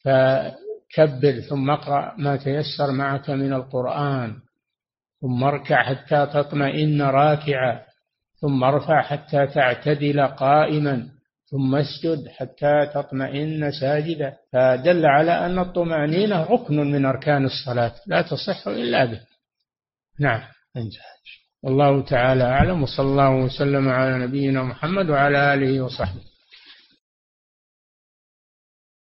Speaker 2: فكبر ثم اقرأ ما تيسر معك من القرآن. ثم اركع حتى تطمئن راكعا. ثم ارفع حتى تعتدل قائما. ثم اسجد حتى تطمئن ساجدا. فدل على أن الطمأنينة ركن من أركان الصلاة لا تصح إلا به. نعم انجح والله تعالى أعلم وصلى الله وسلم على نبينا محمد وعلى آله وصحبه.